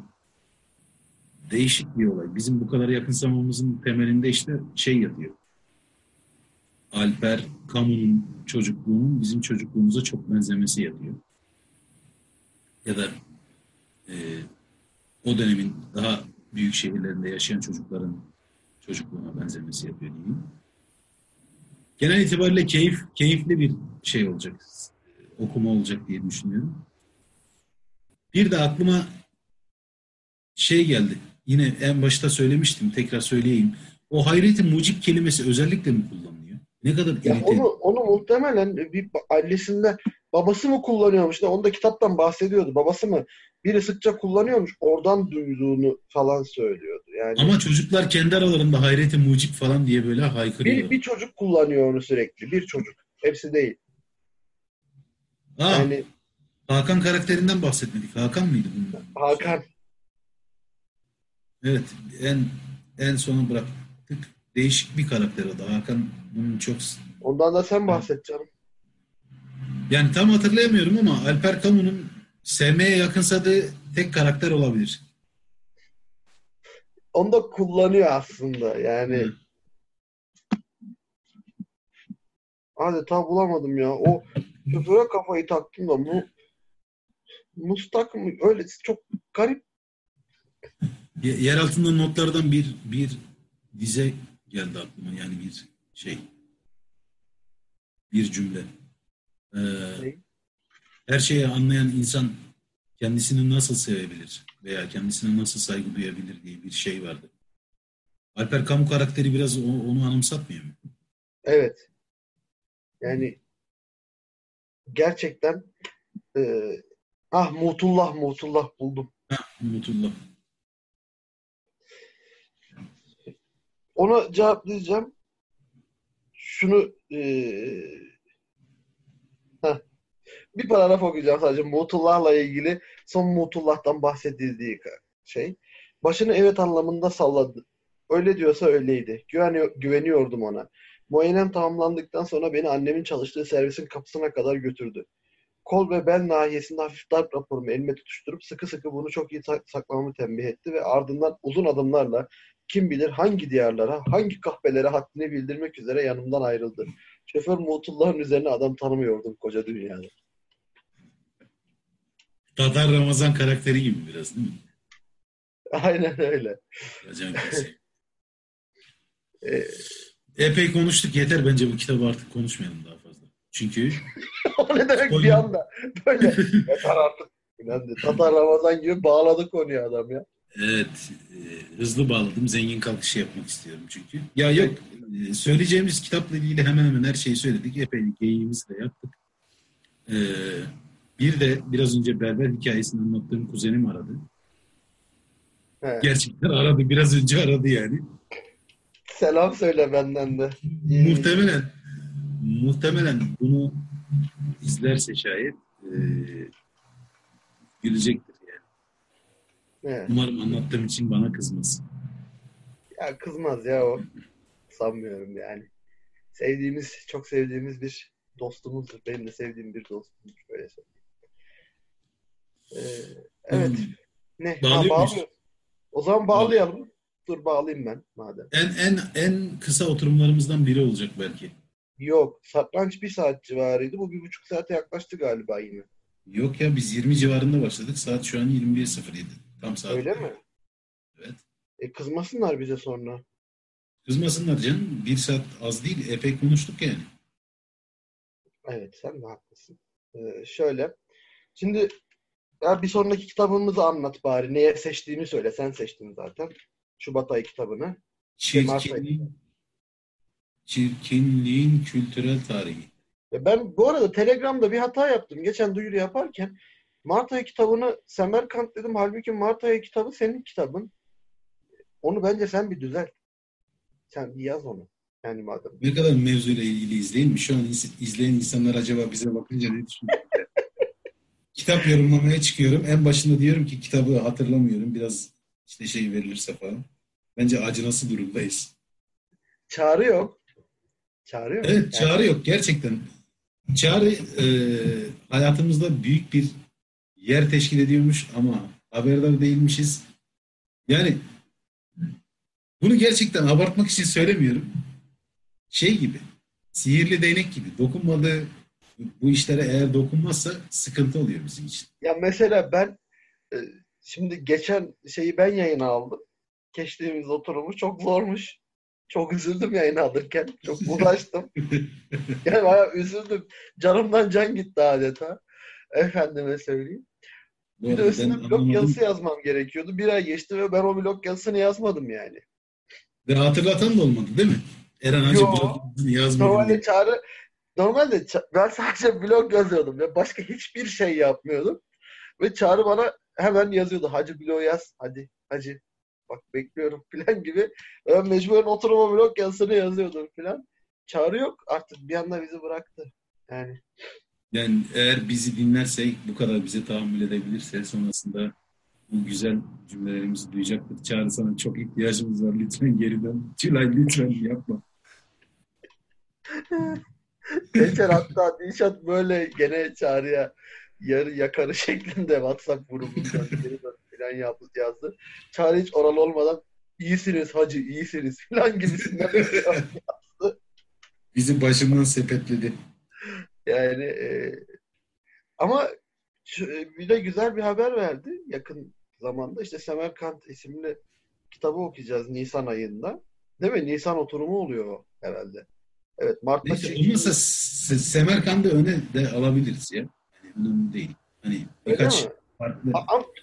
değişik bir olay. Bizim bu kadar yakınsamamızın temelinde işte şey yatıyor. Alper Camus'un çocukluğunun bizim çocukluğumuza çok benzemesi yatıyor. Ya da e, o dönemin daha büyük şehirlerinde yaşayan çocukların çocukluğuna benzemesi yapıyor diyeyim. Genel itibariyle keyif, keyifli bir şey olacak. Okuma olacak diye düşünüyorum. Bir de aklıma şey geldi. Yine en başta söylemiştim. Tekrar söyleyeyim. O hayreti mucip kelimesi özellikle mi kullanılıyor? Ne kadar Ya irite- onu, onu muhtemelen bir ailesinde babası mı kullanıyormuş da onu da kitaptan bahsediyordu. Babası mı? Biri sıkça kullanıyormuş. Oradan duyduğunu falan söylüyordu. Yani Ama çocuklar kendi aralarında hayreti mucip falan diye böyle haykırıyor. bir, bir çocuk kullanıyor onu sürekli. Bir çocuk. Hepsi değil. Aa, Yani Hakan karakterinden bahsetmedik. Hakan mıydı bunun? Hakan Evet. En en sona bıraktık. Değişik bir karakter o da. Hakan bunun çok ondan da sen bahset canım. yani tam hatırlayamıyorum ama Alper Camus'un sevmeye yakınsadığı tek karakter olabilir. Onu da kullanıyor aslında. Yani Hı. adeta bulamadım ya. O şoföre kafayı taktım da mu Mustak mı? Öyle çok garip. Ye- Yer altında notlardan bir bir dize geldi aklıma. Yani bir şey. Bir cümle. Ee, Ne? her şeyi anlayan insan kendisini nasıl sevebilir veya kendisine nasıl saygı duyabilir diye bir şey vardı. Alper Camus karakteri biraz onu anımsatmıyor mu? Evet. Yani gerçekten e, ah Mutullah Mutullah buldum. Mutullah. Ona cevaplayacağım. Şunu e, heh, bir paragraf okuyacağım sadece Mutullah'la ilgili son Mutullah'tan bahsedildiği şey. Başını evet anlamında salladı. Öyle diyorsa öyleydi. Güveniyor, güveniyordum ona. Muayenem tamamlandıktan sonra beni annemin çalıştığı servisin kapısına kadar götürdü. Kol ve bel nahiyesinde hafif darp raporumu elime tutuşturup sıkı sıkı bunu çok iyi sak- saklamamı tembih etti ve ardından uzun adımlarla kim bilir hangi diyarlara, hangi kahvelere haddini bildirmek üzere yanımdan ayrıldı. Şoför Mutullah'ın üzerine adam tanımıyordum koca dünyada. Tatar Ramazan karakteri gibi biraz değil mi? Aynen öyle. Racan. Ee, Epey konuştuk yeter bence bu kitabı artık konuşmayalım daha fazla. Çünkü o ne demek bir Spoiler. anda? Böyle yeter artık. Yani Tatar Ramazan gibi bağladı konuyu adam ya. evet e, hızlı bağladım zengin kalkışı yapmak istiyorum çünkü. Ya yok e, söyleyeceğimiz kitapla ilgili hemen hemen her şeyi söyledik. Epey geyiğimizi de yaptık. E, bir de biraz önce berber hikayesini anlattığım kuzenim aradı. He. Gerçekten aradı biraz önce aradı yani. Selam söyle benden de. Muhtemelen muhtemelen bunu izlerse şayet e, gülecektir yani. He. Umarım anlattığım için bana kızmaz. Ya kızmaz ya o. Sanmıyorum yani. sevdiğimiz, çok sevdiğimiz bir dostumuzdur. Benim de sevdiğim bir dostumdur. Böyle söyleyeyim. Ee, evet. Hmm. Ne? Bağlıyor Ha. O zaman bağlayalım. Dur bağlayayım ben madem. En en en kısa oturumlarımızdan biri olacak belki. Yok. Satranç bir saat civarıydı. Bu bir buçuk saate yaklaştı galiba yine. Yok ya biz 20 civarında başladık. Saat şu an 21.07. Tam saat. Öyle mi? Evet. E kızmasınlar bize sonra. Kızmasınlar canım. Bir saat az değil. Epey konuştuk yani. Evet sen de haklısın. Ee, şöyle. Şimdi ya bir sonraki kitabımızı anlat bari. Neye seçtiğini söyle. Sen seçtin zaten. Şubat ayı kitabını. Çirkinliğin, çirkinliğin kültürel tarihi. Ya Ben bu arada Telegram'da bir hata yaptım. Geçen duyuru yaparken Mart ayı kitabını Semerkant dedim. Halbuki Mart ayı kitabı senin kitabın. Onu bence sen bir düzelt. Sen bir yaz onu. Yani madem. Ne kadar mevzuyla ilgili izleyin mi? Şu an iz- izleyen insanlar acaba bize bakınca ne düşünüyor? Kitap yorumlamaya çıkıyorum. En başında diyorum ki kitabı hatırlamıyorum. Biraz işte şey verilirse falan. Bence acınası durumdayız. Çağrı yok. Çağrı yok. Evet çağrı yok gerçekten. Çağrı e, hayatımızda büyük bir yer teşkil ediyormuş ama haberdar değilmişiz. Yani bunu gerçekten abartmak için söylemiyorum. Şey gibi, sihirli değnek gibi dokunmadığı bu işlere eğer dokunmazsa sıkıntı oluyor bizim için. Ya mesela ben e, şimdi geçen şeyi ben yayına aldım. Geçtiğimiz oturumu çok zormuş. Çok üzüldüm yayını alırken. Çok uğraştım. yani bayağı üzüldüm. Canımdan can gitti adeta. Efendime söyleyeyim. Bir de üstüne blog anlamadım. yazısı yazmam gerekiyordu. Bir ay geçti ve ben o blog yazısını yazmadım yani. Ve hatırlatan da olmadı değil mi? Eren Hacı blog yazmadı Normalde çağrı normalde ben sadece blog yazıyordum ve başka hiçbir şey yapmıyordum. Ve Çağrı bana hemen yazıyordu. Hacı blog yaz. Hadi hacı. Bak bekliyorum falan gibi. Ben mecburen oturuma blog yazısını yazıyordum falan. Çağrı yok. Artık bir anda bizi bıraktı. Yani Yani eğer bizi dinlerse, bu kadar bize tahammül edebilirse sonrasında bu güzel cümlelerimizi duyacaktır. Çağrı sana çok ihtiyacımız var. Lütfen geri dön. Tülay lütfen yapma. geçen hatta Dilşat böyle gene Çağrı'ya yarı yakarı şeklinde WhatsApp grubundan falan yaptı, yazdı. Çağrı hiç oral olmadan iyisiniz hacı iyisiniz falan gibisinden şey yaptı. Bizi başından sepetledi. Yani e, ama e, bir de güzel bir haber verdi yakın zamanda. İşte Semerkant isimli kitabı okuyacağız Nisan ayında. Değil mi? Nisan oturumu oluyor herhalde. Evet, Mart'ta Neyse çekildi. olmazsa Se- Semerkant'ı öne de alabiliriz ya. Önemli değil. Hani Öyle birkaç mi? farklı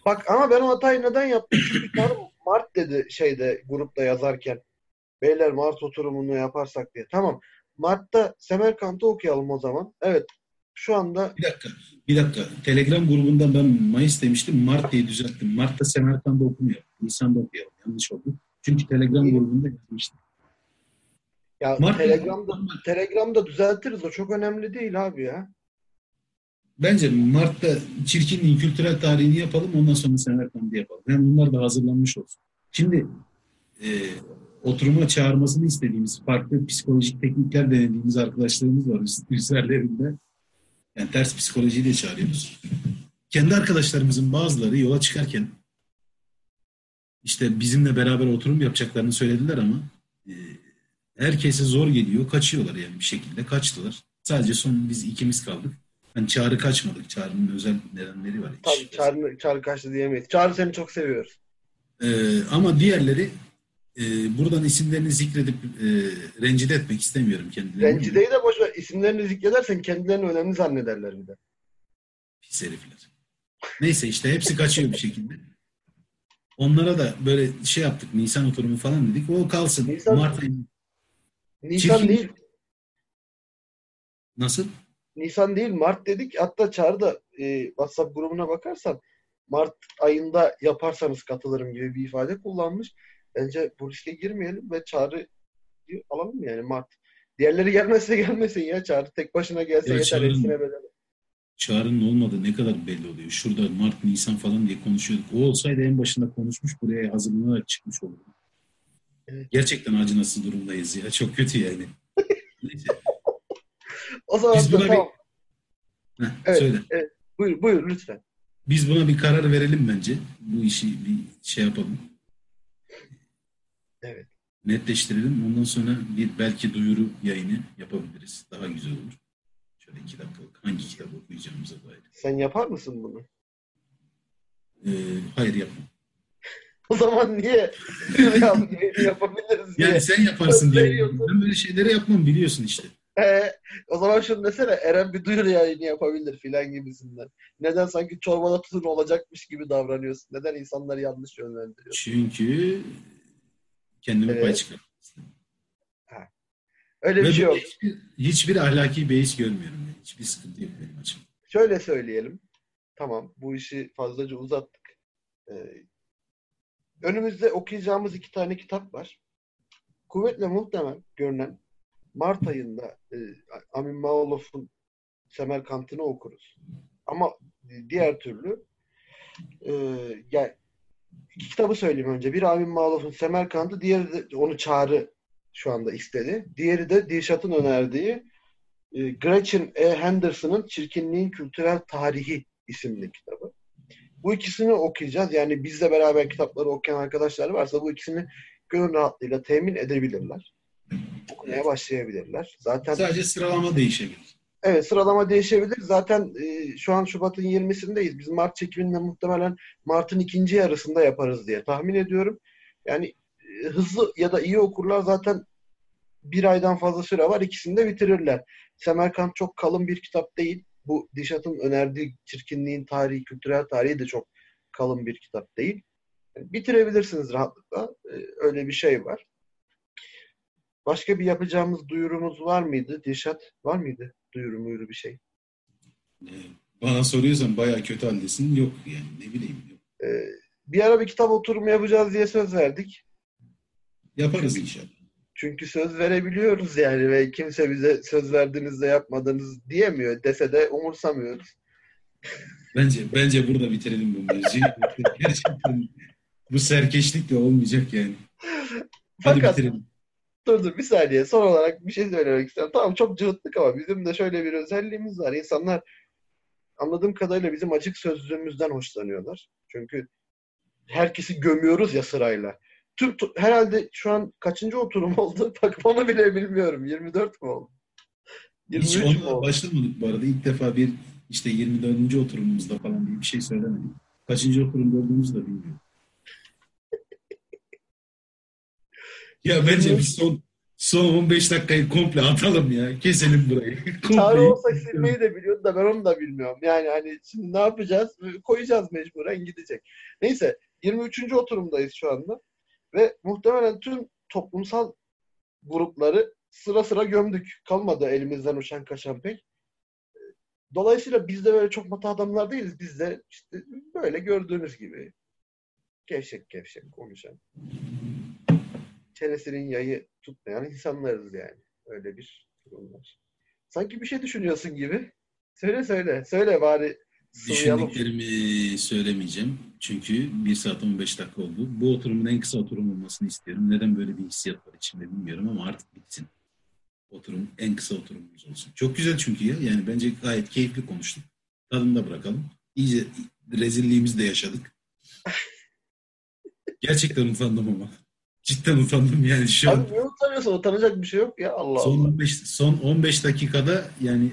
bak ama ben o hatayı neden yaptım? Çünkü Tanrı Mart dedi şeyde grupta yazarken. Beyler Mart oturumunu yaparsak diye. Tamam. Mart'ta Semerkant'ı okuyalım o zaman. Evet. Şu anda Bir dakika, bir dakika. Telegram grubundan ben Mayıs demiştim. Mart diye düzelttim. Mart'ta Semerkant'da okumuyor. Nisan'da okuyalım. Yanlış oldu. Çünkü Telegram grubunda yazmıştım. ya Mart- Telegram'da Telegram'da düzeltiriz. O çok önemli değil abi ya. Bence Mart'ta çirkinliğin kültürel tarihini yapalım. Ondan sonra Semerkant'ı yapalım. Hem bunlar da hazırlanmış olsun. Şimdi e, oturuma çağırmasını istediğimiz farklı psikolojik teknikler denediğimiz arkadaşlarımız var üzerlerinde. Yani ters psikolojiyi de çağırıyoruz. Kendi arkadaşlarımızın bazıları yola çıkarken işte bizimle beraber oturum yapacaklarını söylediler ama e, herkese zor geliyor. Kaçıyorlar yani bir şekilde. Kaçtılar. Sadece son biz ikimiz kaldık. Hani çağrı kaçmadık. Çağrı'nın özel nedenleri var. Tabii Çağrı, Çağrı kaçtı diyemeyiz. Çağrı seni çok seviyoruz. Ee, ama diğerleri e, buradan isimlerini zikredip e, rencide etmek istemiyorum kendilerini. Rencide'yi de boş ver. İsimlerini zikredersen kendilerini önemli zannederler bir de. Pis herifler. Neyse işte hepsi kaçıyor bir şekilde. Onlara da böyle şey yaptık. Nisan oturumu falan dedik. O kalsın. Nisan- Mart ayı Nisan Çirkin- değil. nasıl? Nisan değil Mart dedik. Hatta Çağrı'da e, WhatsApp grubuna bakarsan Mart ayında yaparsanız katılırım gibi bir ifade kullanmış. Bence bu riske girmeyelim ve Çağrı'yı alalım yani Mart. Diğerleri gelmezse gelmesin ya. Çağrı tek başına gelse Ya yeter. Çağrı'nın-. Çağrı'nın olmadığı ne kadar belli oluyor. Şurada Mart, Nisan falan diye konuşuyorduk. O olsaydı en başında konuşmuş buraya hazırlanarak çıkmış olurdu. Evet. Gerçekten acınası durumdayız ya. Çok kötü yani. Neyse. O zaman Biz buna tamam. bir... Heh, Evet, söyle. evet. Buyur, buyur lütfen. Biz buna bir karar verelim bence. Bu işi bir şey yapalım. Evet. Netleştirelim. Ondan sonra bir belki duyuru yayını yapabiliriz. Daha güzel olur. Şöyle iki dakikalık hangi kitabı okuyacağımıza dair. Sen yapar mısın bunu? Ee, hayır yapma. O zaman niye ya, yapabiliriz diye. Yani sen yaparsın diye. Ben böyle şeyleri yapmam biliyorsun işte. O zaman şunu desene Eren bir duyuru yayını yapabilir filan gibisinden. Neden sanki çorbada tuzun olacakmış gibi davranıyorsun? Neden insanları yanlış yönlendiriyorsun? Çünkü kendime Evet. pay çıkarmak. Öyle Ve bir şey yok. hiçbir, hiçbir ahlaki beis görmüyorum. Yani. Hiçbir sıkıntı yok benim açımdan. Şöyle söyleyelim. Tamam bu işi fazlaca uzattık. Ee, önümüzde okuyacağımız iki tane kitap var. Kuvvetle muhtemel görünen Mart ayında e, Amin Mağolof'un Semerkant'ını okuruz. Ama diğer türlü e, yani iki kitabı söyleyeyim önce. Biri Amin Mağolof'un Semerkant'ı, diğeri de onu Çağrı şu anda istedi. Diğeri de Dilşat'ın önerdiği e, Gretchen E. Henderson'ın Çirkinliğin Kültürel Tarihi isimli kitabı. Bu ikisini okuyacağız. Yani bizle beraber kitapları okuyan arkadaşlar varsa bu ikisini gönül rahatlığıyla temin edebilirler. Okumaya başlayabilirler. Zaten Sadece sıralama değişebilir. evet sıralama değişebilir. Zaten e, şu an Şubat'ın 20'sindeyiz. Biz Mart çekiminde muhtemelen Mart'ın ikinci yarısında yaparız diye tahmin ediyorum. Yani e, hızlı ya da iyi okurlar zaten bir aydan fazla süre var. İkisini de bitirirler. Semerkant çok kalın bir kitap değil. Bu Dişat'ın önerdiği çirkinliğin tarihi, kültürel tarihi de çok kalın bir kitap değil. Yani bitirebilirsiniz rahatlıkla. Ee, öyle bir şey var. Başka bir yapacağımız duyurumuz var mıydı? Dişat var mıydı? Duyuru muyuru bir şey. Ee, Bana soruyorsan bayağı kötü haldesin. Yok yani ne bileyim. Yok. Ee, bir ara bir kitap oturumu yapacağız diye söz verdik. Yaparız inşallah. Çünkü söz verebiliyoruz yani ve kimse bize söz verdiğinizde yapmadınız diyemiyor. Dese de umursamıyoruz. Bence bence burada bitirelim bu mevzuyu. Gerçekten bu serkeşlik de olmayacak yani. Hadi Fakat bitirelim. Dur dur bir saniye son olarak bir şey söylemek istiyorum. Tamam çok cıvıttık ama bizim de şöyle bir özelliğimiz var. İnsanlar anladığım kadarıyla bizim açık sözlüğümüzden hoşlanıyorlar. Çünkü herkesi gömüyoruz ya sırayla. Tüm, herhalde şu an kaçıncı oturum oldu? Bak onu bile bilmiyorum. 24 mü oldu? Hiç 23 mü onunla oldu? başlamadık bu arada. İlk defa bir işte 24. oturumumuzda falan diye bir şey söylemedik. Kaçıncı oturumda olduğumuzu da bilmiyorum. Ya bence biz son son 15 dakikayı komple atalım ya. Keselim burayı. Çağrı olsa silmeyi de biliyordu da ben onu da bilmiyorum. Yani hani şimdi ne yapacağız? Koyacağız mecburen gidecek. Neyse 23. oturumdayız şu anda. Ve muhtemelen tüm toplumsal grupları sıra sıra gömdük. Kalmadı elimizden uçan kaçan pek. Dolayısıyla biz de böyle çok mata adamlar değiliz. Biz de işte böyle gördüğünüz gibi gevşek gevşek konuşan çenesinin yayı tutmayan insanlarız yani. Öyle bir durum var. Sanki bir şey düşünüyorsun gibi. Söyle söyle. Söyle bari. Düşündüklerimi söylemeyeceğim. Çünkü 1 saat 15 dakika oldu. Bu oturumun en kısa oturum olmasını istiyorum. Neden böyle bir hissiyat var içimde bilmiyorum ama artık bitsin. Oturum en kısa oturumumuz olsun. Çok güzel çünkü ya. Yani bence gayet keyifli konuştuk. Tadında bırakalım. İyice rezilliğimizi de yaşadık. Gerçekten utandım ama. Cidden utandım yani şu an. Abi niye utanıyorsun? Utanacak bir şey yok ya. Allah Son Allah. 15, son 15 dakikada yani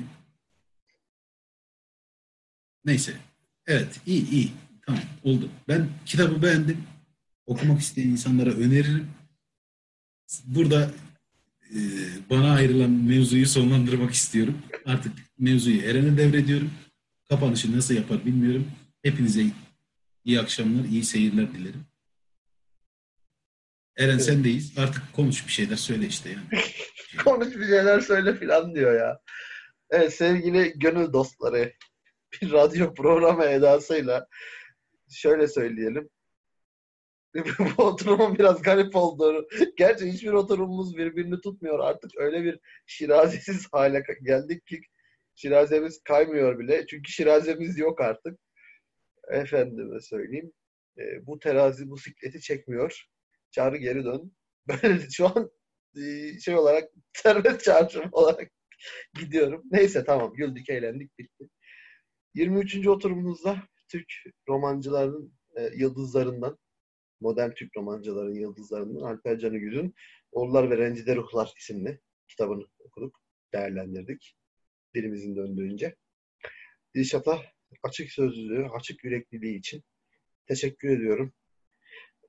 neyse. Evet iyi iyi. Tamam oldu. Ben kitabı beğendim. Okumak isteyen insanlara öneririm. Burada e, bana ayrılan mevzuyu sonlandırmak istiyorum. Artık mevzuyu Eren'e devrediyorum. Kapanışı nasıl yapar bilmiyorum. Hepinize iyi akşamlar, iyi seyirler dilerim. Eren Evet. sendeyiz. Artık konuş bir şeyler söyle işte yani. Konuş bir şeyler söyle filan diyor ya. Evet sevgili gönül dostları. Bir radyo programı edasıyla şöyle söyleyelim. Bu oturumun biraz garip olduğunu. Gerçi hiçbir oturumumuz birbirini tutmuyor. Artık öyle bir şirazesiz hale geldik ki şirazemiz kaymıyor bile. Çünkü şirazemiz yok artık. Efendime söyleyeyim. E, bu terazi bu sikleti çekmiyor. Çağrı geri dön. Böyle şu an e, şey olarak serbest çağrışım olarak Gidiyorum. Neyse tamam güldük eğlendik bitti. 23. oturumumuzda Türk romancıların e, yıldızlarından modern Türk romancıların yıldızlarından Alper Canıgül'ün Oğullar ve Rencide Ruhlar isimli kitabını okuduk, değerlendirdik. Dilimizin döndüğünce. Dilşat'a açık sözlülüğü, açık yürekliliği için teşekkür ediyorum.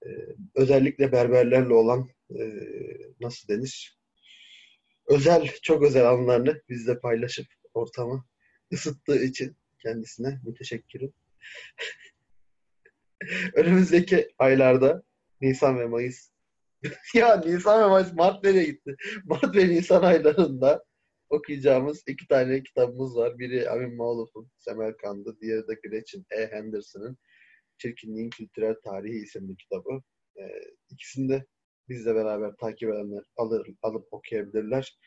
Ee, özellikle berberlerle olan e, nasıl denir? Özel, çok özel anlarını bizle paylaşıp ortamı ısıttığı için kendisine müteşekkirim. Önümüzdeki aylarda Nisan ve Mayıs ya Nisan ve Mayıs Mart nereye gitti? Mart ve Nisan aylarında okuyacağımız iki tane kitabımız var. Biri Amin Mağluf'un Semerkand'ı, diğeri de Gretchen E. Henderson'ın Çirkinliğin Kültürel Tarihi isimli kitabı. Ee, ikisini de bizle beraber takip edenler alır, alıp okuyabilirler.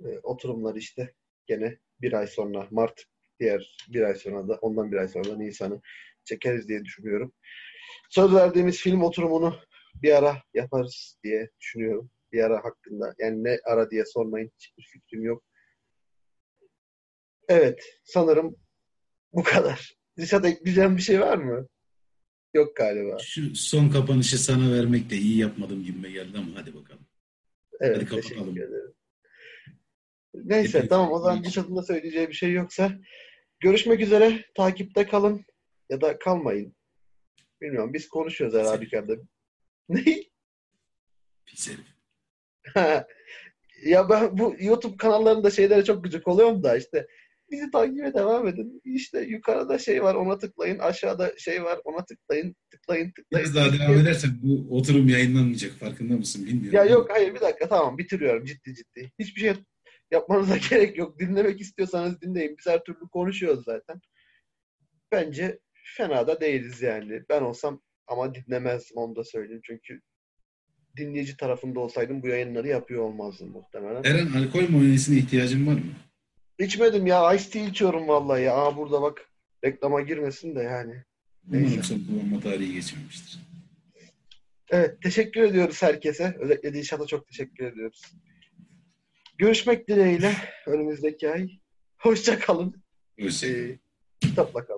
Ee, oturumlar işte gene bir ay sonra Mart, diğer bir ay sonra da ondan bir ay sonra da Nisan'ı çekeriz diye düşünüyorum. Söz verdiğimiz film oturumunu bir ara yaparız diye düşünüyorum. Bir ara hakkında. Yani ne ara diye sormayın. Hiçbir fikrim yok. Evet. Sanırım bu kadar. Dışarıda ekleyeceğim bir şey var mı? Yok galiba. Şu son kapanışı sana vermek de iyi yapmadım gibime geldi ama hadi bakalım. Evet. Hadi kapatalım. Neyse Hepinize tamam o zaman iyi Dişat'ın da söyleyeceği bir şey yoksa görüşmek üzere. Takipte kalın ya da kalmayın. Bilmiyorum. Biz konuşuyoruz her Güzel. halükarda. Ne? Pis herif. ya ben bu YouTube kanallarında şeylere çok gıcık oluyorum da işte bizi takibe devam edin. İşte yukarıda şey var ona tıklayın. Aşağıda şey var ona tıklayın. Tıklayın tıklayın. Biraz daha devam edersen bu oturum yayınlanmayacak farkında mısın bilmiyorum. Ya yok hayır bir dakika tamam bitiriyorum ciddi ciddi. Hiçbir şey yapmanıza gerek yok. Dinlemek istiyorsanız dinleyin. Biz her türlü konuşuyoruz zaten. Bence fena da değiliz yani. Ben olsam ama dinlemezdim onu da söyleyeyim. Çünkü dinleyici tarafında olsaydım bu yayınları yapıyor olmazdım muhtemelen. Eren alkol muayenesine ihtiyacın var mı? İçmedim ya. Ice tea içiyorum vallahi ya. Aa burada bak. Reklama girmesin de yani. Neyse. Son kullanma tarihi geçmemiştir. Evet. Teşekkür ediyoruz herkese. Özellikle Dilşat'a çok teşekkür ediyoruz. Görüşmek dileğiyle önümüzdeki ay. Hoşça kalın. Hoşçakalın. Ee, kitapla kalın.